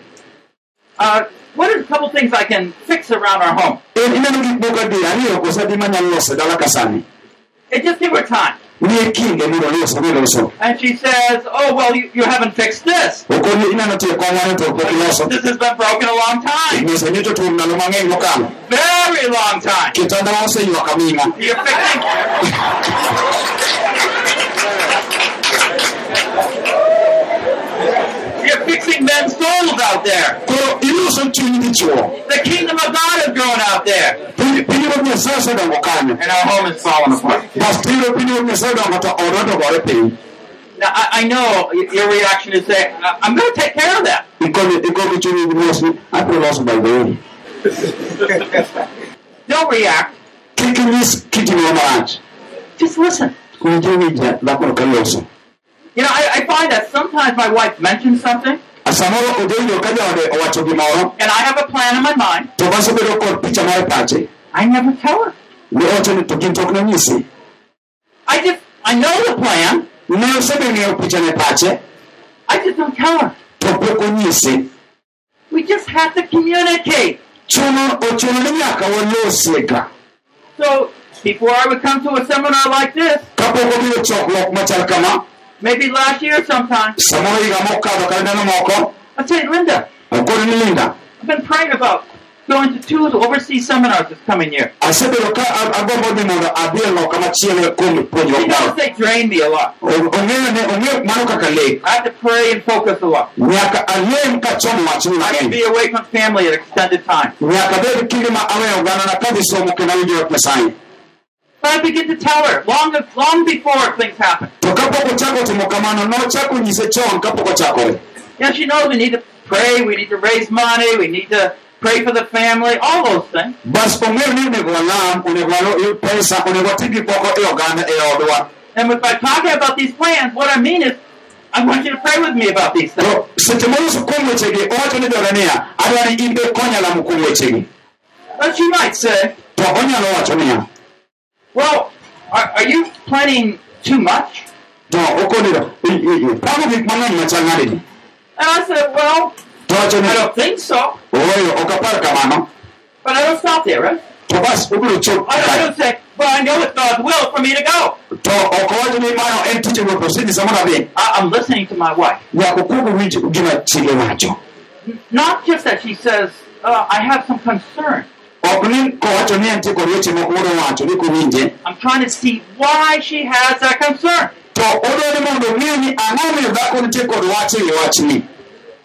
Uh, what are a couple things I can fix around our home? It ineno gik moko adi ariyo koso adi manyalo loso dala ka sani And just give her time. Miye kinde mondo loso miloso And she says, oh, well, you, you haven't fixed this. okoni ineno tie kong'ane to pok iloso This has been broken a long time. nyisa ni to tur ndalo mang'eny mokalo Very long time. kitanda oseywak aming'a You're fixing. fixing out there. koro iloso chuny dichuo The kingdom of God is growing out there. pinyruoth nyasaye osedongo kanyo And our home is falling apart. bas tiyudo pinyruoth nyasaye odongo to odwa to gore piny Now, I, I know your reaction is say, "I- uh, I'm going to take care of that. ikono ikono chunyi gi mosi abiro loso baidhori Don't react. kik inyis kitimo marach Just listen. winji winja dhakono You know, I, I find that sometimes my wife mentions something, samoro odonjo ka jaode owacho gimoro and I have a plan in my mind. to kod picha mar pache I never tell her. ne owacho ni to gin tok nanyisi I just, I know the plan. ne osebeng'eyo picha ne pache I just don't tell her. to pok onyisi We just have to communicate. chuno ochuno ni nyaka walosiega So before I would come to a seminar like this, kapok obiro chokruok machal kama maybe last year sometime, say, Linda, ni linda I've been praying about going to two overseas seminars this coming year. asebedo ka agombo dhi mondo they drain me a lot. I have to pray and focus a lot. nyaka alem wachni I can be away from family at extended time. I begin to tell her long, long before things happen. know, she knows we need to pray, we need to raise money, we need to pray for the family, all those things. And if I'm talking about these plans, what I mean is, I want you to pray with me about these things. But she might say, to onyalo wacho niya well, are, are you planning too much? to okoniro pango gik mang'eny machal nade And I said, well, to wacho ni I don't think so. ooyo ok apar kamano But I don't stop there, right? to bas obiro chop I don't, I kae. don't say, well, I know it's God's will for me to go. to ok owacho ni mano en tich ruoth osenyisa mondo adhi I, I'm listening to my wife. nyaka okuong winj gima chiege wacho Not just that she says, uh, I have some concern. Ok ni kowacho ni entie kod weche moko modo wacho ni kowinje I'm trying to see why she has that concern. to odwa ni mondo ong'e ni ang'o miyo dhako nitie kod wach wachni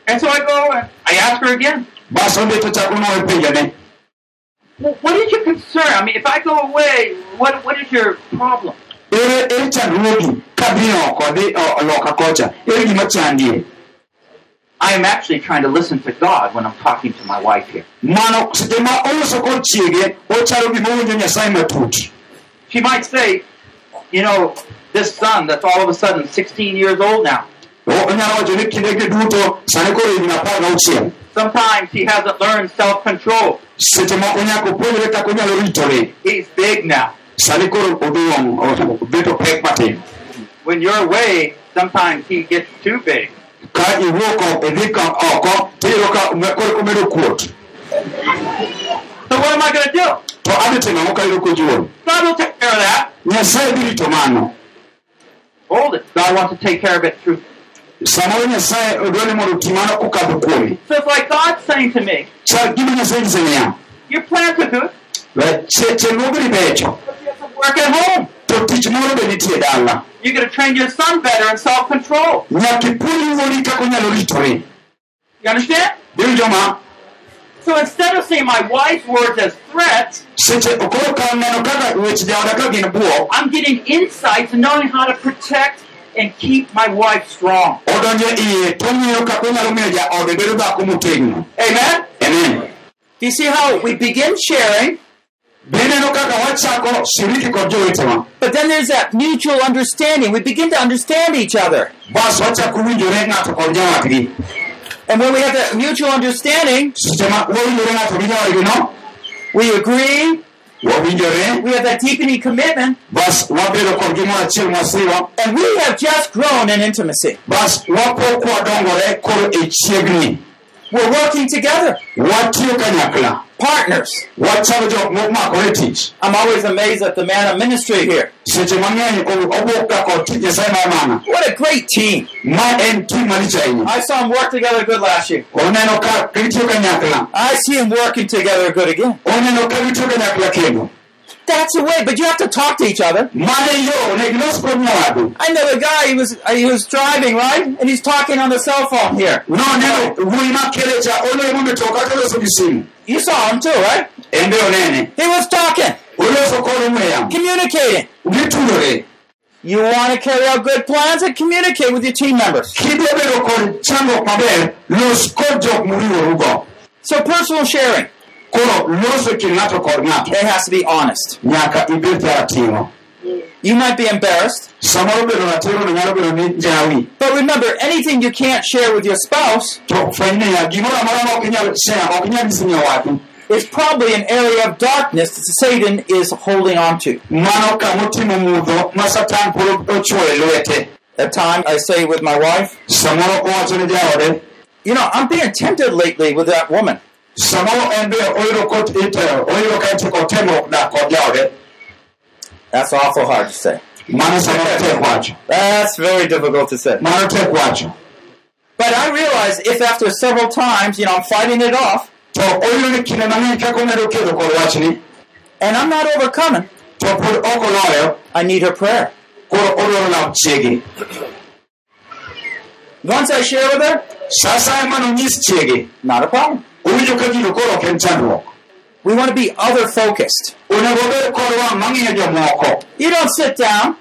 And so I go and I ask her again, bas odhi to chako nowe penjone well, what is your concern? I mean, if I go away, what what is your problem? I am actually trying to listen to God when I'm talking to my wife here. mano seche ma oloso kod chiege ochalo gima owinjo nyasaye matut She might say, you know, this son that's all of a sudden 16 years old now. O- onyalo wacho ni kindege duto sani koro higni apar gauchiel Sometimes he hasn't learned self-control. seche moko nyaka opuonjre kaka onyalo ritore He's big now. sani koro oduong' o- obeto pek matin When you're away, sometimes he gets too big. Ka iwuok idhi ka oko tiyudo ka koro komedo kuot So what am I going to do? to adhi timo ang'o ka yudo kojuol God will take care of that. nyasaye dhi rito mano Hold it. God wants to take care of it through. samoro nyasaye odwa ni mondo oti mano kokadho So it's like God saying to me, Sa gima nyasaye nyise niya your plans are good, "We- che- chenrogi becho but you have to work at home. To tich moro be nitie dala You're going to train your son better in nyaka ipuonj wuodi kaka onyalo ritore You understand? joma So instead of seeing my wife's words as threats, seche okoro ka neno kaka weche jaoda ka gin buok I'm getting insights and knowing how to protect and keep my wife strong. odonjo iye tong'iyo kaka onyalo miyo jaode bedo dhako motegno Amen? amen Do you see how we begin sharing, but then there's that mutual understanding. We begin to understand each other. bas wachako winjore ng'ato kod nyawadgi And when we have that mutual understanding, seche ma wawinjore ng'ato gi nyawadgi no? we agree. We have that deepening commitment, bas wabedo kod gimoro achiel mwasiro and we have just grown in intimacy. Bas wapok wadongore koro chiegni We're working together, partners. wachalo jok momakore tich I'm always amazed at the man of ministry here. seche mang'eny obok ga kod tich nyasaye mar mana What a great team. ma en tim malich ahinya I saw him work together good last year. oneno ka gitiyo kanyakla I see him working together good again. That's the way, but you have to talk to each other. mane yo ne gilos kod nyawadu I know the guy. He was he was driving right, and he's talking on the cell phone here. noneno wuoyi makele cha olemo metoka toloso gi simu You saw him too, right? en be onene He was talking, oloso kod ong'we yamo communicating. You want to carry out good plans and communicate with your team members. kidwa bedo kod chandruok maber los kod jok muriworugo So personal sharing, koro loso kind ng'ato kod ng'ato it has to be honest. nyaka ibed ratiro You might be embarrassed, samoro bedo ratiro no nyalo bedo ni jawi but remember, anything you can't share with your spouse to fweny niya gimoro amora ma ok inyal share ok inyal nyisi nyawadu is probably an area of darkness that Satan is holding on to. mano kamotimo mudho ma satan pod ochwoyo lwete At times, I say with my wife, samoro owacho ne jaode you know, I'm being tempted lately with that woman. En be kot ka temruok dak kod jaode That's awful hard to say. mano samoro tek wacho That's very difficult to say. mano tek wacho But I realize if after several times, you know, I'm fighting it off to oyudo ni kinde mang'eny kaka omedo kedo kod wachni and I'm not overcoming, to pod ok oloyo I need her prayer. koro odwaro lamo chiege Once I share with her, sa asaya manonyis chiege not a problem. We want to be other focused. You don't sit down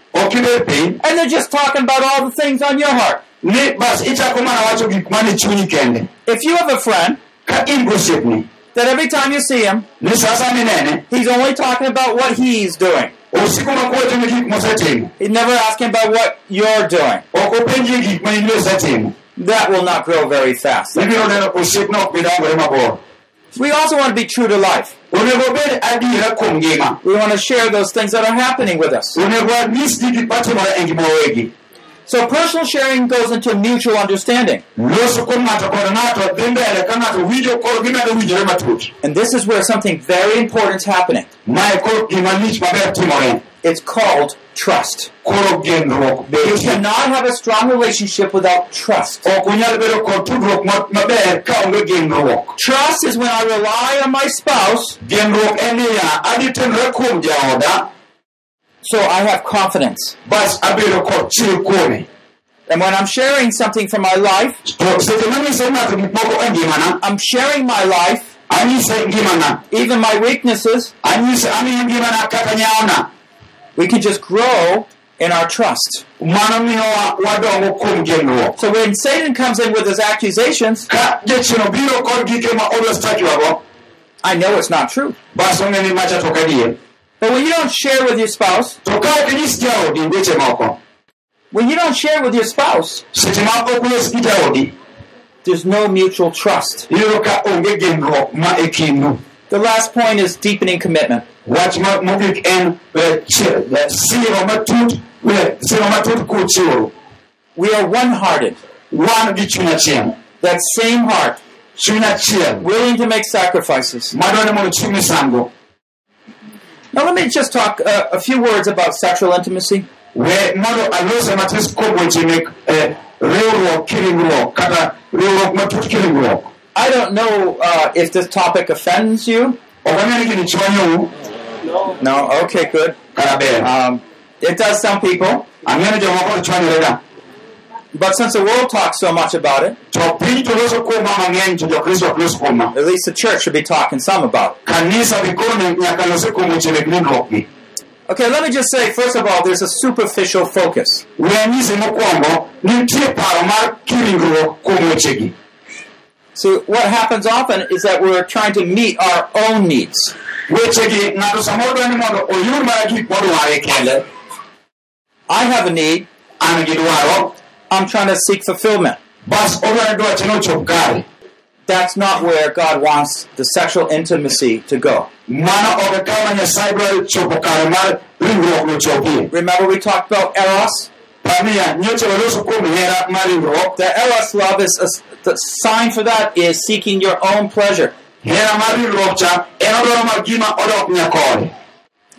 and they're just talking about all the things on your heart. If you have a friend that every time you see him, he's only talking about what he's doing. He's never asking about what you're doing. Ok openji gik ma in be isetimo That will not grow very fast. ibiro neno osiepno ok bi dongore mabor We also want to be true to life. onego bed adiera kuom ngima We want to share those things that are happening with us. onego anyis ji gik matimore ngima wawegi So personal sharing goes into mutual understanding. loso kuom ng'ato kod ng'ato dhi mbele ka ng'ato winjo koro gimedo winjore matut And this is where something very important is happening. Mae koro gima lich maber timore It's called trust. You cannot have a strong relationship without trust. Oh, ok unyal bedo kod tudruok ma- maber ka onge genruok Trust is when I rely on my spouse, genruok en niya adhi tenore kuom jaoda so I have confidence. bas abedo kod chir kuome And when I'm sharing something from my life, to seche manyise ng'ato gik moko ngimana I'm sharing my life, even my weaknesses. We can just grow in our trust. mano miyowa wadongo kuom genruok So when Satan comes in with his accusations, ka jachino biro kod gike ma odwa stakiwago I know it's not true. bas ong'e ni macha tok adier But when you don't share with your spouse, to ka ok inyis jaodi weche moko when you don't share with your spouse, seche ma ok ulos gi jaodi there's no mutual trust. iyudo ka onge genruok ma kindu The last point is deepening commitment. Wach mogik en siro matut siro matut kuchiwo We are one-hearted. wan gi chuny achiel That same heart, chuny achiel willing to make sacrifices. madwa ni mondo chiw misango Now let me just talk uh, a few words about sexual intimacy. we mondo alose matis kuom weche mek riwruok kiringruok kata riwruok matut kiringruok I don't know uh, if this topic offends you. Ok ang'e ni gini chwanyou No? Okay, good. Um, it does some people. ang'e ni jomoko to chwanyore ga But since the world talks so much about it, to piny to loso kuoma mang'eny to jokristo ok los at least the church should be talking some about it. kanisa bikone nyaka losi kuom weche mek nindruokgi Okay, let me just say, first of all, there's a superficial focus. we anyisi mokwongo nitie paro mar kiringruok kuom wechegi So what happens often is that we're trying to meet our own needs. Wechegi ng'ato samoro dwa ni mondo oyud mana gik modware kende I have a need. an gi dwaro I'm trying to seek fulfillment. bas odwa ni dwache no ochop kare that's not where God wants the sexual intimacy to go. mano ok kama nyasaye dwaro chopo kare mar ringruok no chopie Remember, we talked about Eros? pamia nyocha waloso kuom hera mar ringruok The Eros love is a, the sign for that is seeking your own pleasure. Hera mar en odwaro mar gima odok nyakore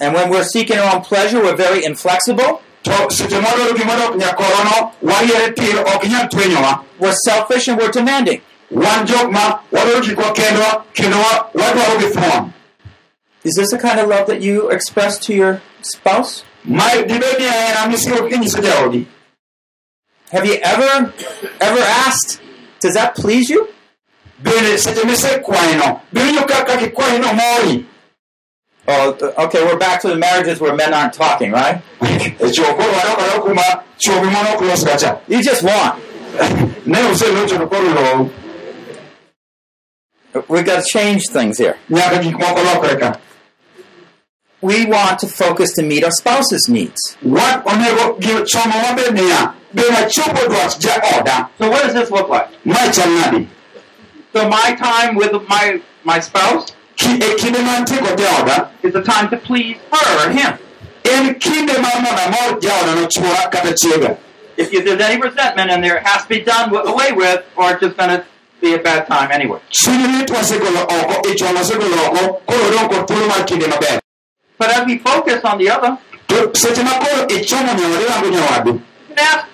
And when we're seeking our own pleasure, we're very inflexible. to seche modwaro gima odok nyakorono wariere tir ok twenyowa We're selfish and we're demanding. wan jok ma wadwaro gikwa kendwa kendo wadwaro gi thuon Is this the kind of love that you express to your spouse? mae dibed ni hera kinyiso jaodi Have you ever, ever asked, does that please you? Bende seche misekwayeno biwinjo kaka kikwayeno mori Oh, okay, we're back to the marriages where men aren't talking, right? chuo koro wadokado kuma chuo gi mon ok los gacha You just want. to We've got to change things here. nyaka gik moko lokre ka We want to focus to meet our spouse's needs. wat onego gi- somo maber niya be wachopo dwach jaoda So what does this look like? Mae chal nadi So my time with my my spouse Ki- eh, e kinde mantie kod jaoda is the time to please her or him. en kinde mar mondo amor jaoda no chwora kata chiega If, there's any resentment in there, it has to be done away with, or it's just going to be a bad time anyway. chuny lit wasegolo oko ich wang wasegolo oko koro odong kod thuolo kinde maber But as we focus on the other, to seche ma koro ichomo nyawadu rango nyawadu you can ask,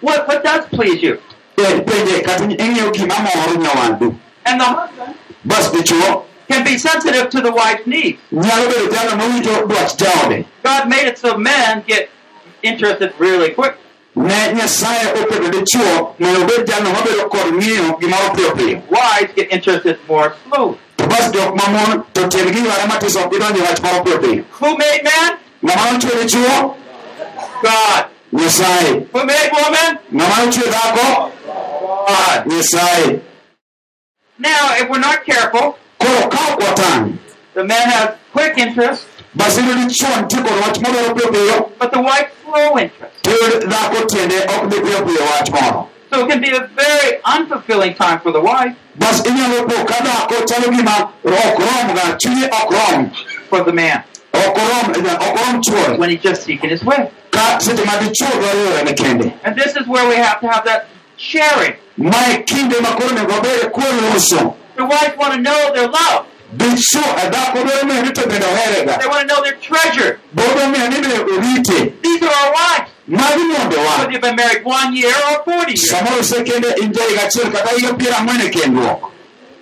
what what does please you? Bed penje kata ing'eyo gima moro nyawadu And the husband bas dichuo can be sensitive to the wife's needs. nyalo bedo jalo mawinjo dwach jaode God made it so men get interested really quick. ne nyasaye oketo dichuo mondo obed jalno mabedo kod ng'iyo gimoro piyo piyo Wives get interested more slowly. to bas jok mamon to tiendgi yware matis ok gidonjo wach moro piyo piyo Who made man? ng'ama nochwe dichuo God. Nyasaye made woman? ng'ama nochwe dhako God. nyasaye Now, if we're not careful, koro ka ok watang' the man has quick interest, bas iyudo dichuo nitie kod wach modwaro piyo piyo. but the wife slow interest. tiyudo dhako tiende ok dhi piyo piyo wach moro. So it can be a very unfulfilling time for the wife, bas inyalo po ka dhako chalo gima ok rom ga chunye ok rom. For the man, ok rom ok rom chuore when he's just seeking his way. Ka seche ma dichuo dwaro yorene kende And this is where we have to have that sharing. mae kinde ma koro onego wabed kuo The wife want to know they're loved. dichuo e dhako dwaro ng'eyo ni to bende oherega They want to know their treasure. treasured. dwaro ng'eyo ni be orite These are our wives. Whether you've been married one year or 40 years. samoro isekende in ja higa achiel kata higa piero ang'wen kendruok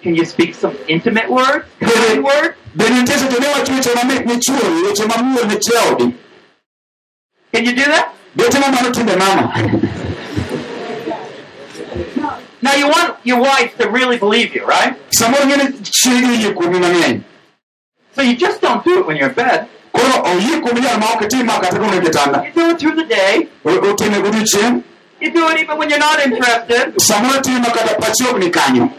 Can you speak some intimate words? Kind words? Can you do that? betimo mano timbe mama Now you want your wife to really believe you, right? samoro ng'e ni chiegi oyie kuomi mang'eny So you just don't do it when you're in bed. koro oh, oyie kuomi jal ma ok itim ma kata kone kitanda You do it through the day. O- otime godiochieng' You do it even when you're not interested. samoro time ma kata pachi ok ni kanyo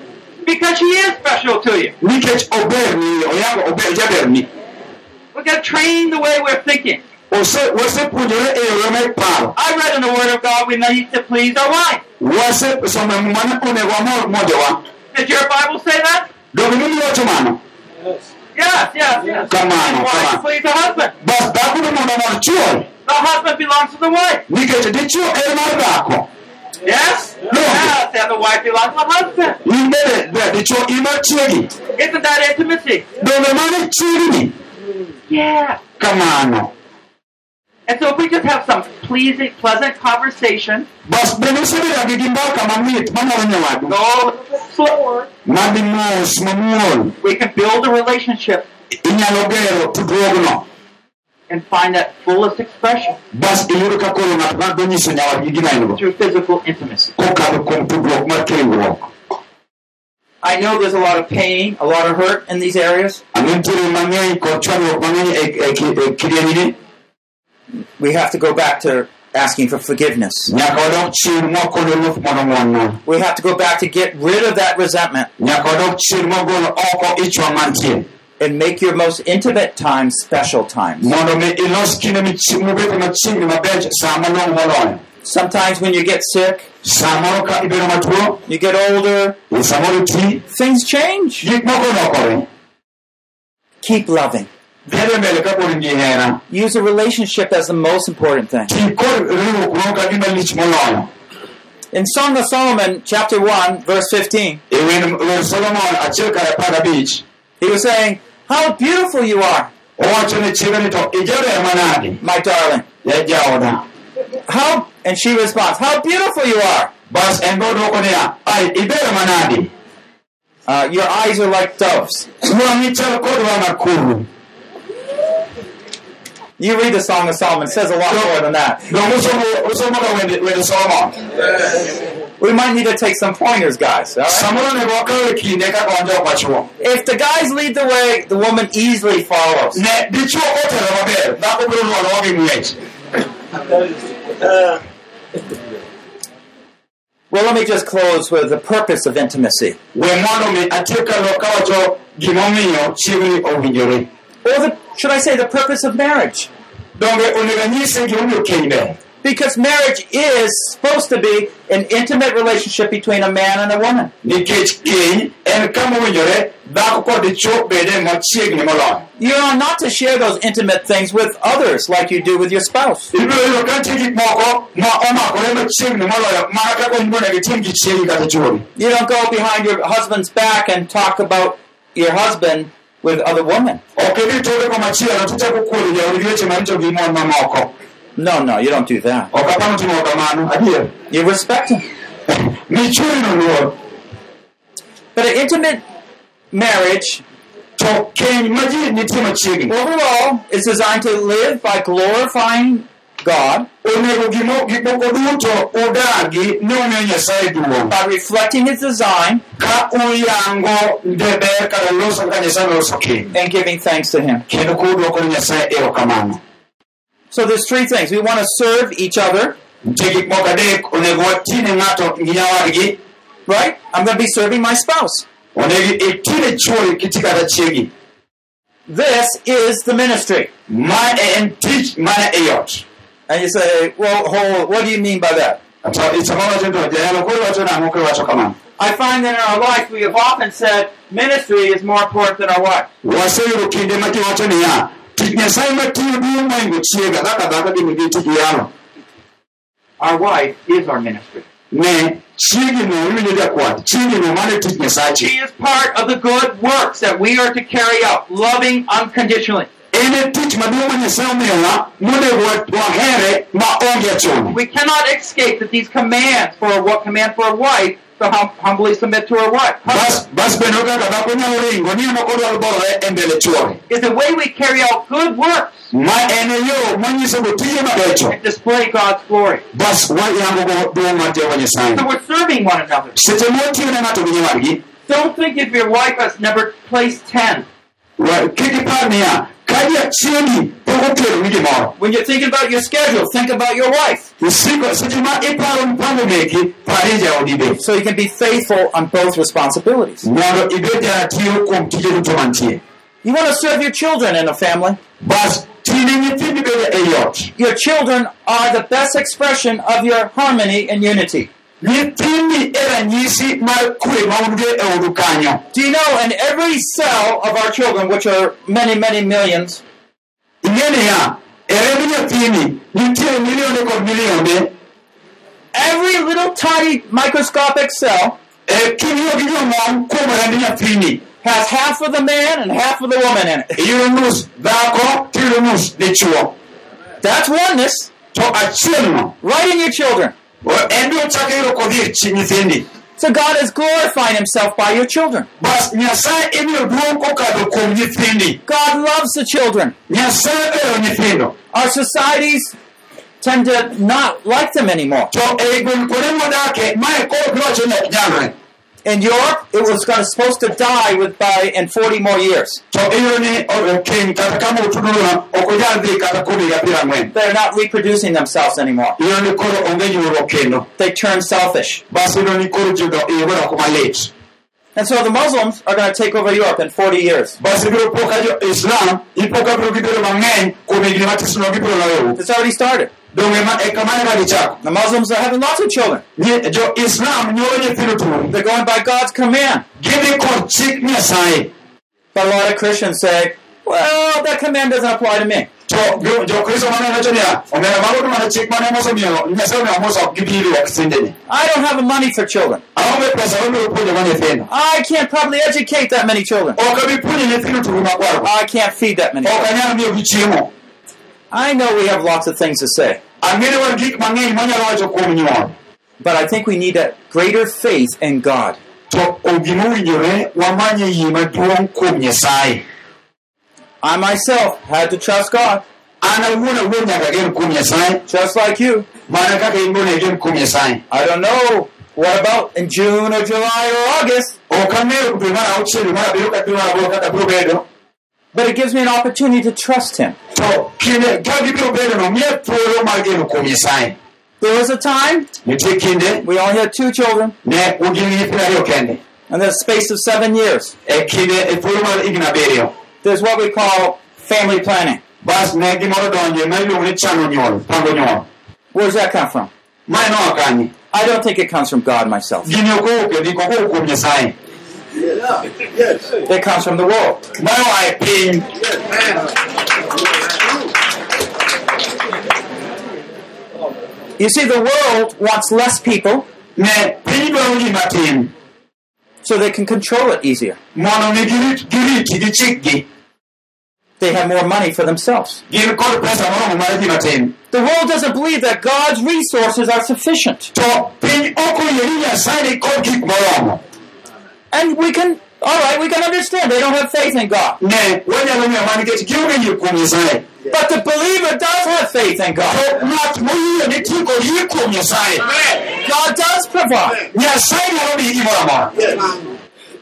Because she is special to you. nikech oberni oyango ober jaberni We've got to train the way we're thinking. Ose- wasepuonjore yore mek paro I read in the Word of God we need to please our wife. wasesomo mane onego wamor mojowa Did your Bible say that? donge mimi wacho mano Yes, yes, yes. Come on, And wife come on. please the husband. bas dhako ni mondo omor chuore The husband belongs to the wife. nikech dichuo en mar dhako Yes? No. Yes, and the wife belongs to the husband. in bende be dichuo in mar chiegi Isn't that intimacy? donge mano chiegni Yeah. kamano And so if we just have some pleasing, pleasant conversation, go we can build a relationship and find that fullest expression through physical intimacy. I know there's a lot of pain, a lot of hurt in these areas. We have to go back to asking for forgiveness. nyaka wadok chien mwakonyo ruoth mondo ng'wonwa We have to go back to get rid of that resentment nyaka wadok chien mwagolo oko ichwa mantie and make your most intimate times special times. mondo mi ilos kinde michi- mubete machiegni maber sa malong'o moloyo Sometimes when you get sick, samoro ka ibedo matuo you get older, things change. gik moko lokore Keep loving. Dhero mbele ka pod gi hera Use a relationship as the most important thing. ti kod riwruok no ka gima lich moloyo In Song of Solomon, chapter 1, verse 15, e wen wer solomon achiel kar apar abich he was saying, How beautiful you are, owacho ne chiege ni to ijaber manade my darling. How and she responds, How beautiful you are. bas en bo dwoko niya ai iber manade Uh, your eyes are like doves. wang'i chal kod wang' akuru You read the Song of Solomon, it says a lot more than that. dong usomo usomoga wende wende solomon We might need to take some pointers, guys. right? samoro nego wakawe kinde kaka wan jok machuo If the guys lead the way, the woman easily follows. ne dichuo otelo maber dhako biro luorowa gi ng'wech Well, let me just close with the purpose of intimacy, we mondo mi atiek kalo kawacho gimomiyo chiegni owinjore or the, should I say, the purpose of marriage? donge onego anyise gimomiyo keny ber Because marriage is supposed to be an intimate relationship between a man and a woman. nikech keny en kama owinjore dhako kod dichuo bede machiegni moloyo You are not to share those intimate things with others like you do with your spouse. ibiro yudo ka nitie gik moko ma omakore machiegni moloyo mana kaka owinjore gitim gi chiegi kata chuori You don't go behind your husband's back and talk about your husband with other women. ok idhi toke komachielo tichako kuodo jaodi weche maricho gi mon mamoko No, no, you don't do that. ok apano timo kamano adier You respect him. But an intimate marriage to keny ma ji nitie machiegni overall is designed to live by glorifying God onego gimo- duto udagi ni umiyo nyasaye duong' by reflecting his design ka uyango ndeber kata loso kaka nyasaye noloso keny and giving thanks to him. kendo kuduoko ni nyasaye erokamano So there's three things. We want to serve each other, nitie gik moko adek onego watine ng'ato gi nyawadgi right? I'm going to be serving my spouse. onego itine chuori kiti kata chiegi This is the ministry. ma en tich mana e ot And you say, well, hold, what do you mean by that? to samawacho to janyalo koro wacho nang'o kiwacho kamano I find that in our life we have often said ministry is more important than our wife. waseyudo kinde ma jiwacho niya tich nyasaye matiyo duong' moingo chiega. Kaka dhako gini gi tich yalo Our wife is our ministry. ne chiegi no iwinjo jakwath chiegi no mane tich nyasache She is part of the good works that we are to carry out, loving unconditionally. En e tich maduong' ma nyasaye omiyowa monego wahere ma onge achuno We cannot escape that these commands for what command for a wife to hum- humbly submit to her wife. Bas bas bende kaka dhako nyalo ringo ni en ok odwar e mbele chuore is the way we carry out good works. Ma en e yo manyisogo tije mabecho and display God's glory. bas wayangogo duong' mar jehova nyasaye. So we're serving one another. seche mawatiyo ne ng'ato gi nyawadgi. Don't think if your wife has never placed 10. wa- kik ipar niya ka jachiegi pok okelo ni gimoro When you're thinking about your schedule, think about your wife. isiko seche ma iparo mpango meki pari jaodi be So you can be faithful on both responsibilities. mondo ibed jaratiyo kuom tije duto mantie You want to serve your children in a family. bas tine nyithindi bende ei ot Your children are the best expression of your harmony and unity. Nyithindi mar kwe ma odu kanyo. Do you know in every cell of our children, which are many, many millions, ing'e niya remb nyathini? Nitie milionde kod milionde every little tiny microscopic cell king'iyo gi jomon kuom remb nyathini. has half of the man and half of the woman in it. iyudo nus dhako tiyudo nus dichuo That's oneness. Right in your children. En biro chako yudo kodhi chi nyithindi So God is glorifying himself by your children. bas nyasaye imiyo duong' kokadho kuom nyithindi God loves the children. nyasaye ohero nyithindo Our societies tend to not like them anymore. To ei gweng' kuonde mwadakie mae koro giwacho ni ok nyalre In Europe, it was supposed to die with by in 40 more years. to iyudo ni o- oh, oh, keny kata kama otudono ok onyal dhi kata kuom higa piero ang'wen They're not reproducing themselves anymore. iyudo ni koro onge nyuolruok kendo They turn selfish. bas iyudo ni koro ji do- iyudo doko malit And so the Muslims are going to take over Europe in 40 years. bas ibiro po ka jo islam ipo ka biro gibedo mang'eny kuom higni matisno gibiro loyou It's already started. Dong ema kamano ka gichako The Muslims are having lots of children. Nyi- jo islam nyuolo nyithindo turu They're going by God's command. gidhi kod chik nyasaye But a lot of Christians say, well, that command doesn't apply to me. to jo- jokristo mane wacho niya omera mago to mana chik mane mosemiyo nyasaye omiyo mosa ok gibiro ok sindeni I don't have the money for children. aonge pesa mabiro I can't probably educate that many children. ok abi puonjo nyithindo turu makwargo I can't feed that many. ok anyal miyogi chiemo I know we have lots of things to say, ang'eyo wan gik mang'eny manyalo wacho kuom nyuol but I think we need a greater faith in God. to gima owinjore wamanye yie maduong' kuom nyasaye I myself had to trust God, an awuon awuon nyaka gen kuom nyasaye just like you. mana kaka in bende gen kuom nyasaye I don't know. What about in June or July or August, but it gives me an opportunity to trust Him. to kinde ka gibiro bedo no miye thuolo mar geno kuom nyasaye There was a time we only had two children ne ugin gi nyithindo ariyo kende in the space of seven years. kinde thuolo mar higni abiriyo There's what we call family planning. bas ne gimoro donje ma iluongo ni chano nyuol pango nyuol Where does that come from? mae noa kanye I don't think it comes from God myself. Gini ok owuok dhiko kowuok kuom nyasaye It comes from the world. oa e piny You see, the world wants less people ne piny dwaro ji matin so they can control it easier. mondo mi girit- giriti gi chikgi They have more money for themselves. gin kod pesa moromo mar ji matin The world doesn't believe that God's resources are sufficient. And we can, all right, we can understand they don't have faith in God. ne wanyalo ng'eyo ma nikech gionge yie kuom nyasaye But the believer does have faith in to God. ng'at moyie ni tieko yie kuom nyasaye God does provide. nyasaye nyalo miyi gimoro amora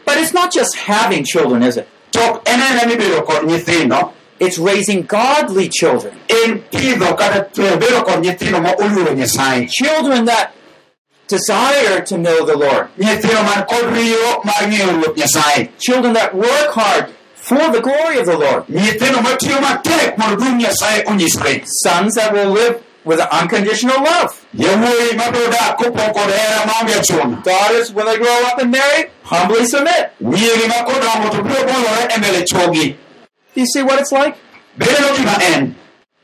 But it's not just having children, is it? to en aena ni bedo It's raising godly children. en pidho kata bedo kod nyithindo ma oluoro nyasaye Children that desire to know the Lord. nyithindo man kod riyo mar ng'eyo ruoth nyasaye Children that work hard for the glory of the Lord. nyithindo matiyo matek mondo duong' nyasaye onyisre Sons that will live with unconditional love. yawuoyi mabiro dak kopong kod hera maonge chuno Daughters, when they grow up and marry, humbly submit. nyiri ma kodongo to biro bolore mbele chuogi Do you see what it's like?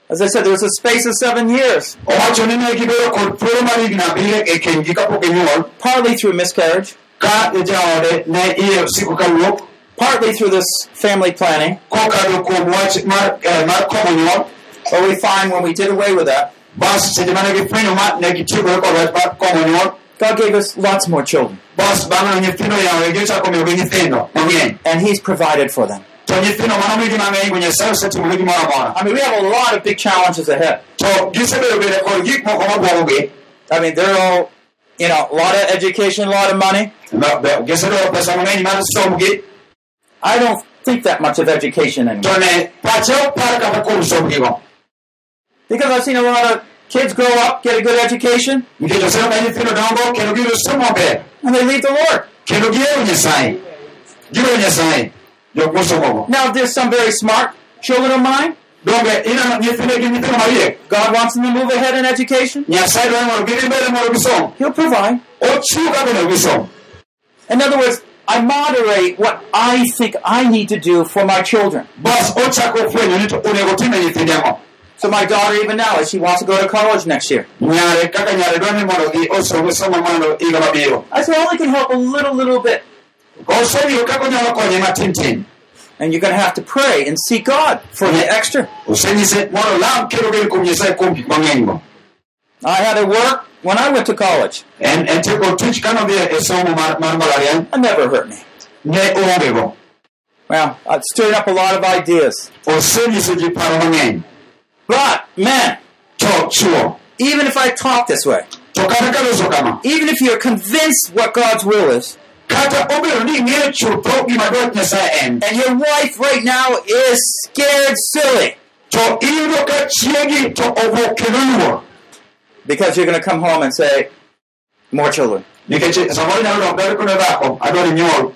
Bedo gima en As I said, there was a space of seven years, owacho ni ne gibedo kod thuolo mar higni abiriyo kenygi kapok ginyuol partly through miscarriage, ka jaode ne iye osiko kawuok partly through this family planning. kokadho kuom wach mar, mar komo nyuol But we find when we did away with that, bas seche mane gifwenyo ma ne gitiekore kod wach mar komo nyuol God gave us lots more children, bas bang'e no nyithindo yawegi ochako miyogi nyithindo mang'eny and He's provided for them. To nyithindo mano migi mang'eny go nyasaye osetimone gimoro amora I mean, we have a lot of big challenges ahead. So, to gisebedo bende kod gik moko mabwogogi I mean, they're all, you know, a lot of education, a lot of money. gisedwaro pesa mang'eny mar somgi I don't think that much of education anymore. to ne pache opar kata kuom somgigo Because I've seen a lot of kids grow up, get a good education, nikech oseno ka nyithindo dongo kendo giyudo somo maber and they leave the Lord. kendo gihero nyasaye giweyo nyasaye Now, there's some very smart children of mine. donge ineno nyithinde gi nyithindo mariek God wants them to move ahead in education. nyasaye dwaro mondo gidhi mbele mondo gisom He'll provide. ochiw kaka onego gisom In other words, I moderate what I think I need to do for my children. bas ochako fwenyo ni to onego time nyithinde ang'o So my daughter, even now, she wants to go to college next year. nyare kaka nyare dwa ni mondo gi osom somo mondo higa mabiro I said, I only can help a little, little bit. And you're going to have to pray and seek God for the extra. osenyise mondo lam kendo gen kuom nyasaye kuom gik mang'eny go I had to work when I went to college. en en tieko tich kanodhi somo mar mar mbalariany It never hurt me. ne Well, I've stirred up a lot of ideas. osenyiso ji paro mang'eny But, man, to chuo even if I talk this way, to kata kaloso kama even if you're convinced what God's will is, kata ni ing'eyo chutho gima dwach nyasaye en. And your wife right now is scared silly. To iyudo ka chiegi to owuok kendo luor because you're going to come home and say, more children. nikech samoro nyalo dok dare kone dhako adwani nyuol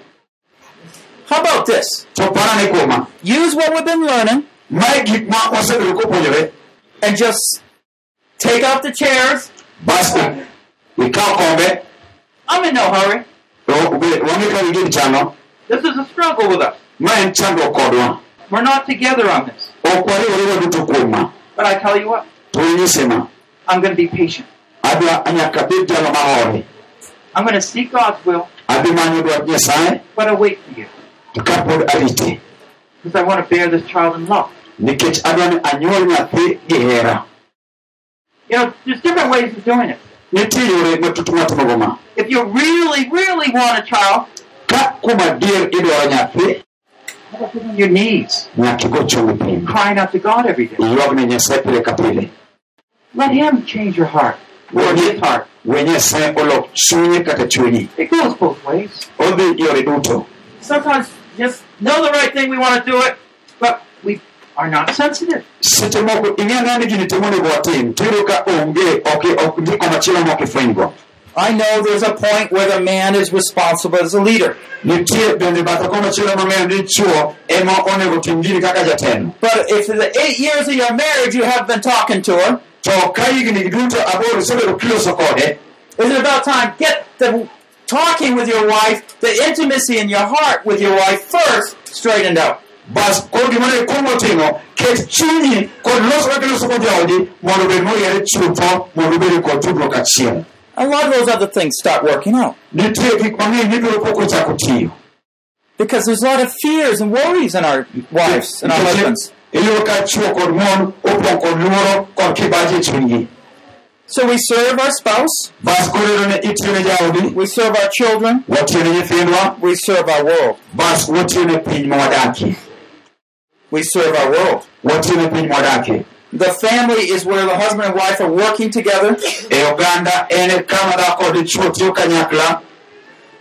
How about this? to parane kuoma Use what we've been learning. Mae gik ma wasebedo kopuonjore and just take out the chairs. bas ikaw kombe I'm in no hurry. To be- wang'e ka gigin chano This is a struggle with us. ma en chandruok kodwa We're not together on this. ok wariwore waduto kuom ma But I tell you what, to inyise ma I'm going to be patient. adwa nyaka bed jalo mahore I'm going to seek God's will, adhi manyo dwach nyasaye but I'll wait for you. to kapod arite Because I want to bear this child in love. nikech adwa ni anyuol nyathi gi hera You know, there's different ways of doing it. Nitie yore matut matimogo ma If you really, really want a child, ka kuom adier idwaro nyathi you gotta on your knees, nyaka igo chungi piny crying out to God every day. iywag ne nyasaye pile ka pile Let Him change your heart, or His heart. we nyasaye olok chunye kata chunyi It goes both ways. odhi yore duto. Sometimes just know the right thing, we want to do it, but we are not sensitive. seche moko ing'e ni gini tim onego watim tiyudo ka onge ok ok ndiko machielo mok ifwenygo I know there's a point where the man is responsible as a leader. nitie bende bathe ko machielo mang'eyo ni chuo ema onego tim gini kaka jatelo But if in the eight years of your marriage you have been talking to her, to ka higni duto aboro isebedo kiloso kode is it about time get the talking with your wife, the intimacy in your heart with your wife first straightened out. Bas koro gimane ikuongo timo ket chunyi kod loso kaka iloso kod jaodi mondo obed moyere chutho mondo obed kod tudruok achiel A lot of those other things start working out. Nitie gik mang'eny mibiro pok ochako tiyo because there's a lot of fears and worries in our wives and our husbands. iyudo ka chuo kod mon opong' kod luoro kod kibaji e chunygi So we serve our spouse, bas koro iyudo ni itiyo ne jaodi we serve our children, watiyo ne nyithindwa we serve our world. bas watiyo ne piny mawadakie We serve our world. watiyo ne piny mawadakie The family is where the husband and wife are working together. E oganda en kama dhako kod chuo tiyo kanyakla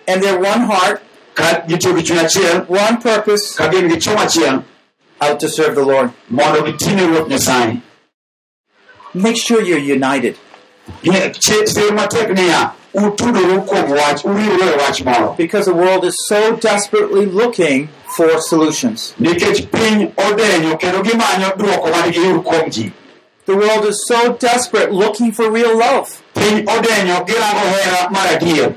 and they're one heart, ka gitiyo gi chuny achiel one purpose. Ka gin gi chuma achiel out to serve the Lord. mondo gitine ruoth nyasaye. Make sure you're united. Sir matek niya utudoru kuom wach uriwre wach moro Because the world is so desperately looking for solutions. nikech piny odenyo kendo gimanyo dwoko man giyud kuom ji The world is so desperate looking for real love, piny odenyo girango hera mar adier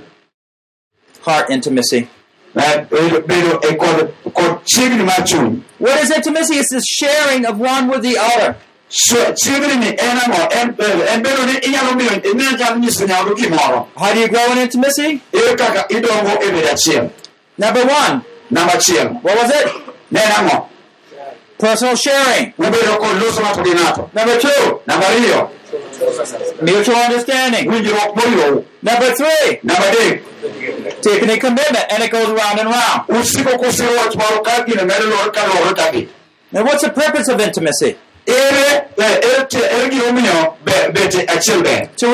heart intimacy. Bedo bedo kod kod chiegni mar chuny What is intimacy? It's the sharing of one with the other. So, chiegni ni en ang'o en bedo en bedo ni inyalo miyo inyalo nyiso nyawadu gimoro How do you grow in intimacy? ere kaka idongo e bedo achiel Number one, namba achiel what was it? Personal sharing. ubedo kod loso ng'ato gi ng'ato Number two, mutual understanding. Number three, namba adek taking a commitment, and it goes round and round. usiko kusiro wach moro ka gino medo lor ka lore ka gi Now, what's the purpose of intimacy? Ere ere te- ere gimomiyo be- bete achiel ber To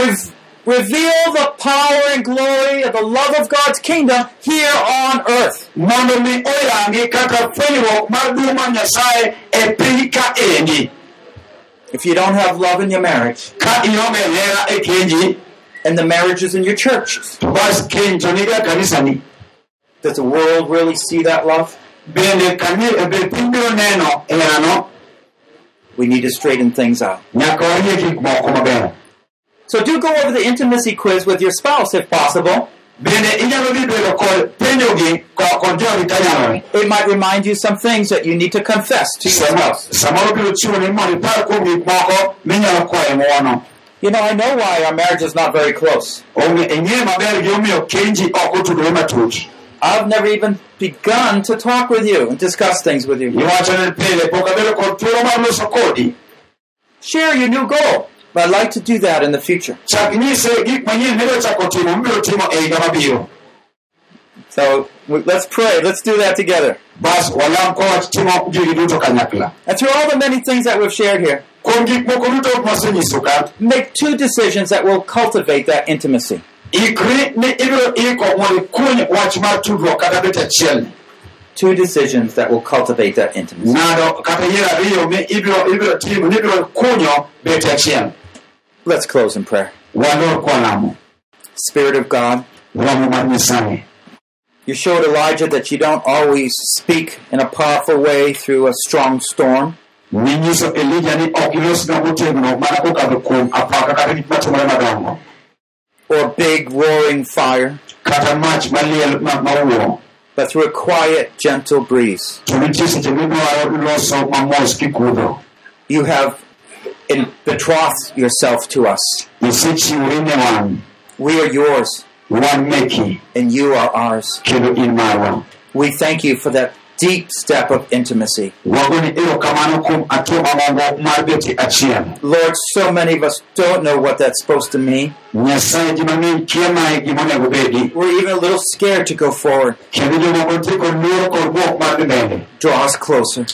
reveal the power and glory of the love of God's kingdom here on earth. mondo mi oyangi kaka fwenyruok mar duong' mar nyasaye piny ka endi If you don't have love in your marriage, ka ionge hera kenji and the marriages in your churches, to bas keny to niga kanisani does the world really see that love? bende kani be piny biro neno herano We need to straighten things out. So do go over the intimacy quiz with your spouse if possible. It might remind you some things that you need to confess to your spouse. You know, I know why our marriage is not very close. I've never even begun to talk with you and discuss things with you. Share your new goal. But I'd like to do that in the future. So let's pray. Let's do that together. And through all the many things that we've shared here, make two decisions that will cultivate that intimacy. Ikri ni ibiro iko mondo ikuny wach mar tudruok kata bet achiel Two decisions that will cultivate that intimacy. ng'ado kata yiero ariyo mi ibiro ibiro timo ni ibiro kunyo bet achiel Let's close in prayer. walor Spirit of God, romo mar nyasaye you showed Elijah that you don't always speak in a powerful way through a strong storm. ninyiso elija ni ok ilosga motegno mana kokadho kuom apaka kata gik matimore madongo or big roaring fire, kata mach maliel ma- but through a quiet, gentle breeze. to nitie seche midwaro iloso mamos kikudho You have in- betrothed yourself to us. isechiwori ne wan We are yours, and you are ours. kendo in marwa We thank you for that deep step of intimacy. wagoni erokamano kuom atuo mamongo mar beti achiel Lord, so many of us don't know what that's supposed to mean. nyasaye ji mang'eny kia mae gimonego bedi We're even a little scared to go forward. kendo jomoko nitie kod luoro kod buok mar dhi mbele Draw us closer.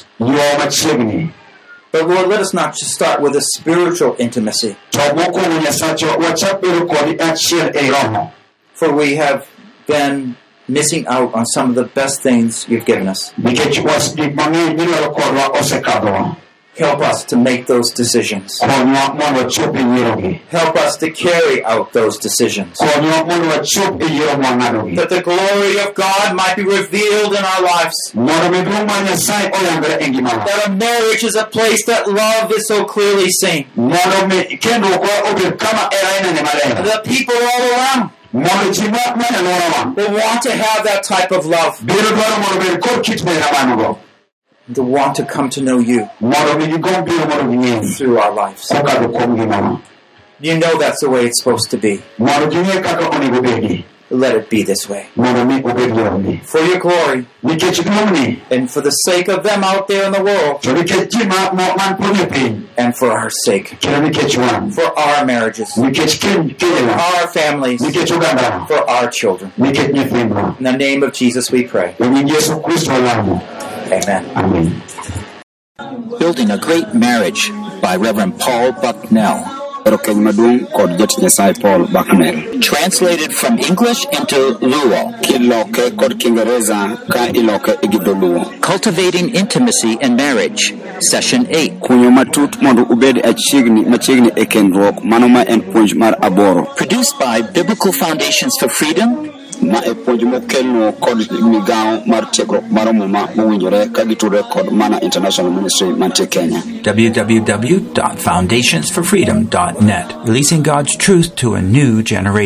But Lord, let us not just start with a spiritual intimacy, to mokwongo nyasachwa wachak bedo kodi achiel ei roho for we have been missing out on some of the best things you've given us. nikech was gik mang'eny midwaro kodwa Help us to make those decisions. konywa mondo wachop yierogi Help us to carry out those decisions. konywa mondo wachop yiero mwang'adogi That the glory of God might be revealed in our lives. mondo mi duong' mar nyasaye oyangre ngimawa That a marriage is a place that love is so clearly seen. mondo mi kendruokwa obed kama hera inene maler The people all around will want to have that type of love. To want to come to know you through our lives. You know that's the way it's supposed to be. Mondo ging'e kaka onego bedi Let it be this way. mondo mi obed yoroni For your glory and for the sake of them out there in the world and for our sake. kendo nikech wan For our marriages. For our families. For our children. In the name of Jesus we pray. nying yesu kristo olamo Amen. amen Building a Great Marriage by Reverend Paul Bucknell. Ero keny maduong' kod nyasaye paul bucknell Translated from English into Luo. kiloke kod kiingereza ka iloke e dholuo Cultivating Intimacy in Marriage. Session 8. kunyo matut mondo ubed achiegni machiegni e kendruok mano ma en puonj mar aboro Produced by Biblical Foundations for Freedom ma e puonj mokelno kod migawo mar tiegruok mar muma mowinjore ka gitudore kod mana international ministry mantie kenya www.foundationsforfreedom.net, releasing God's truth to a new generation.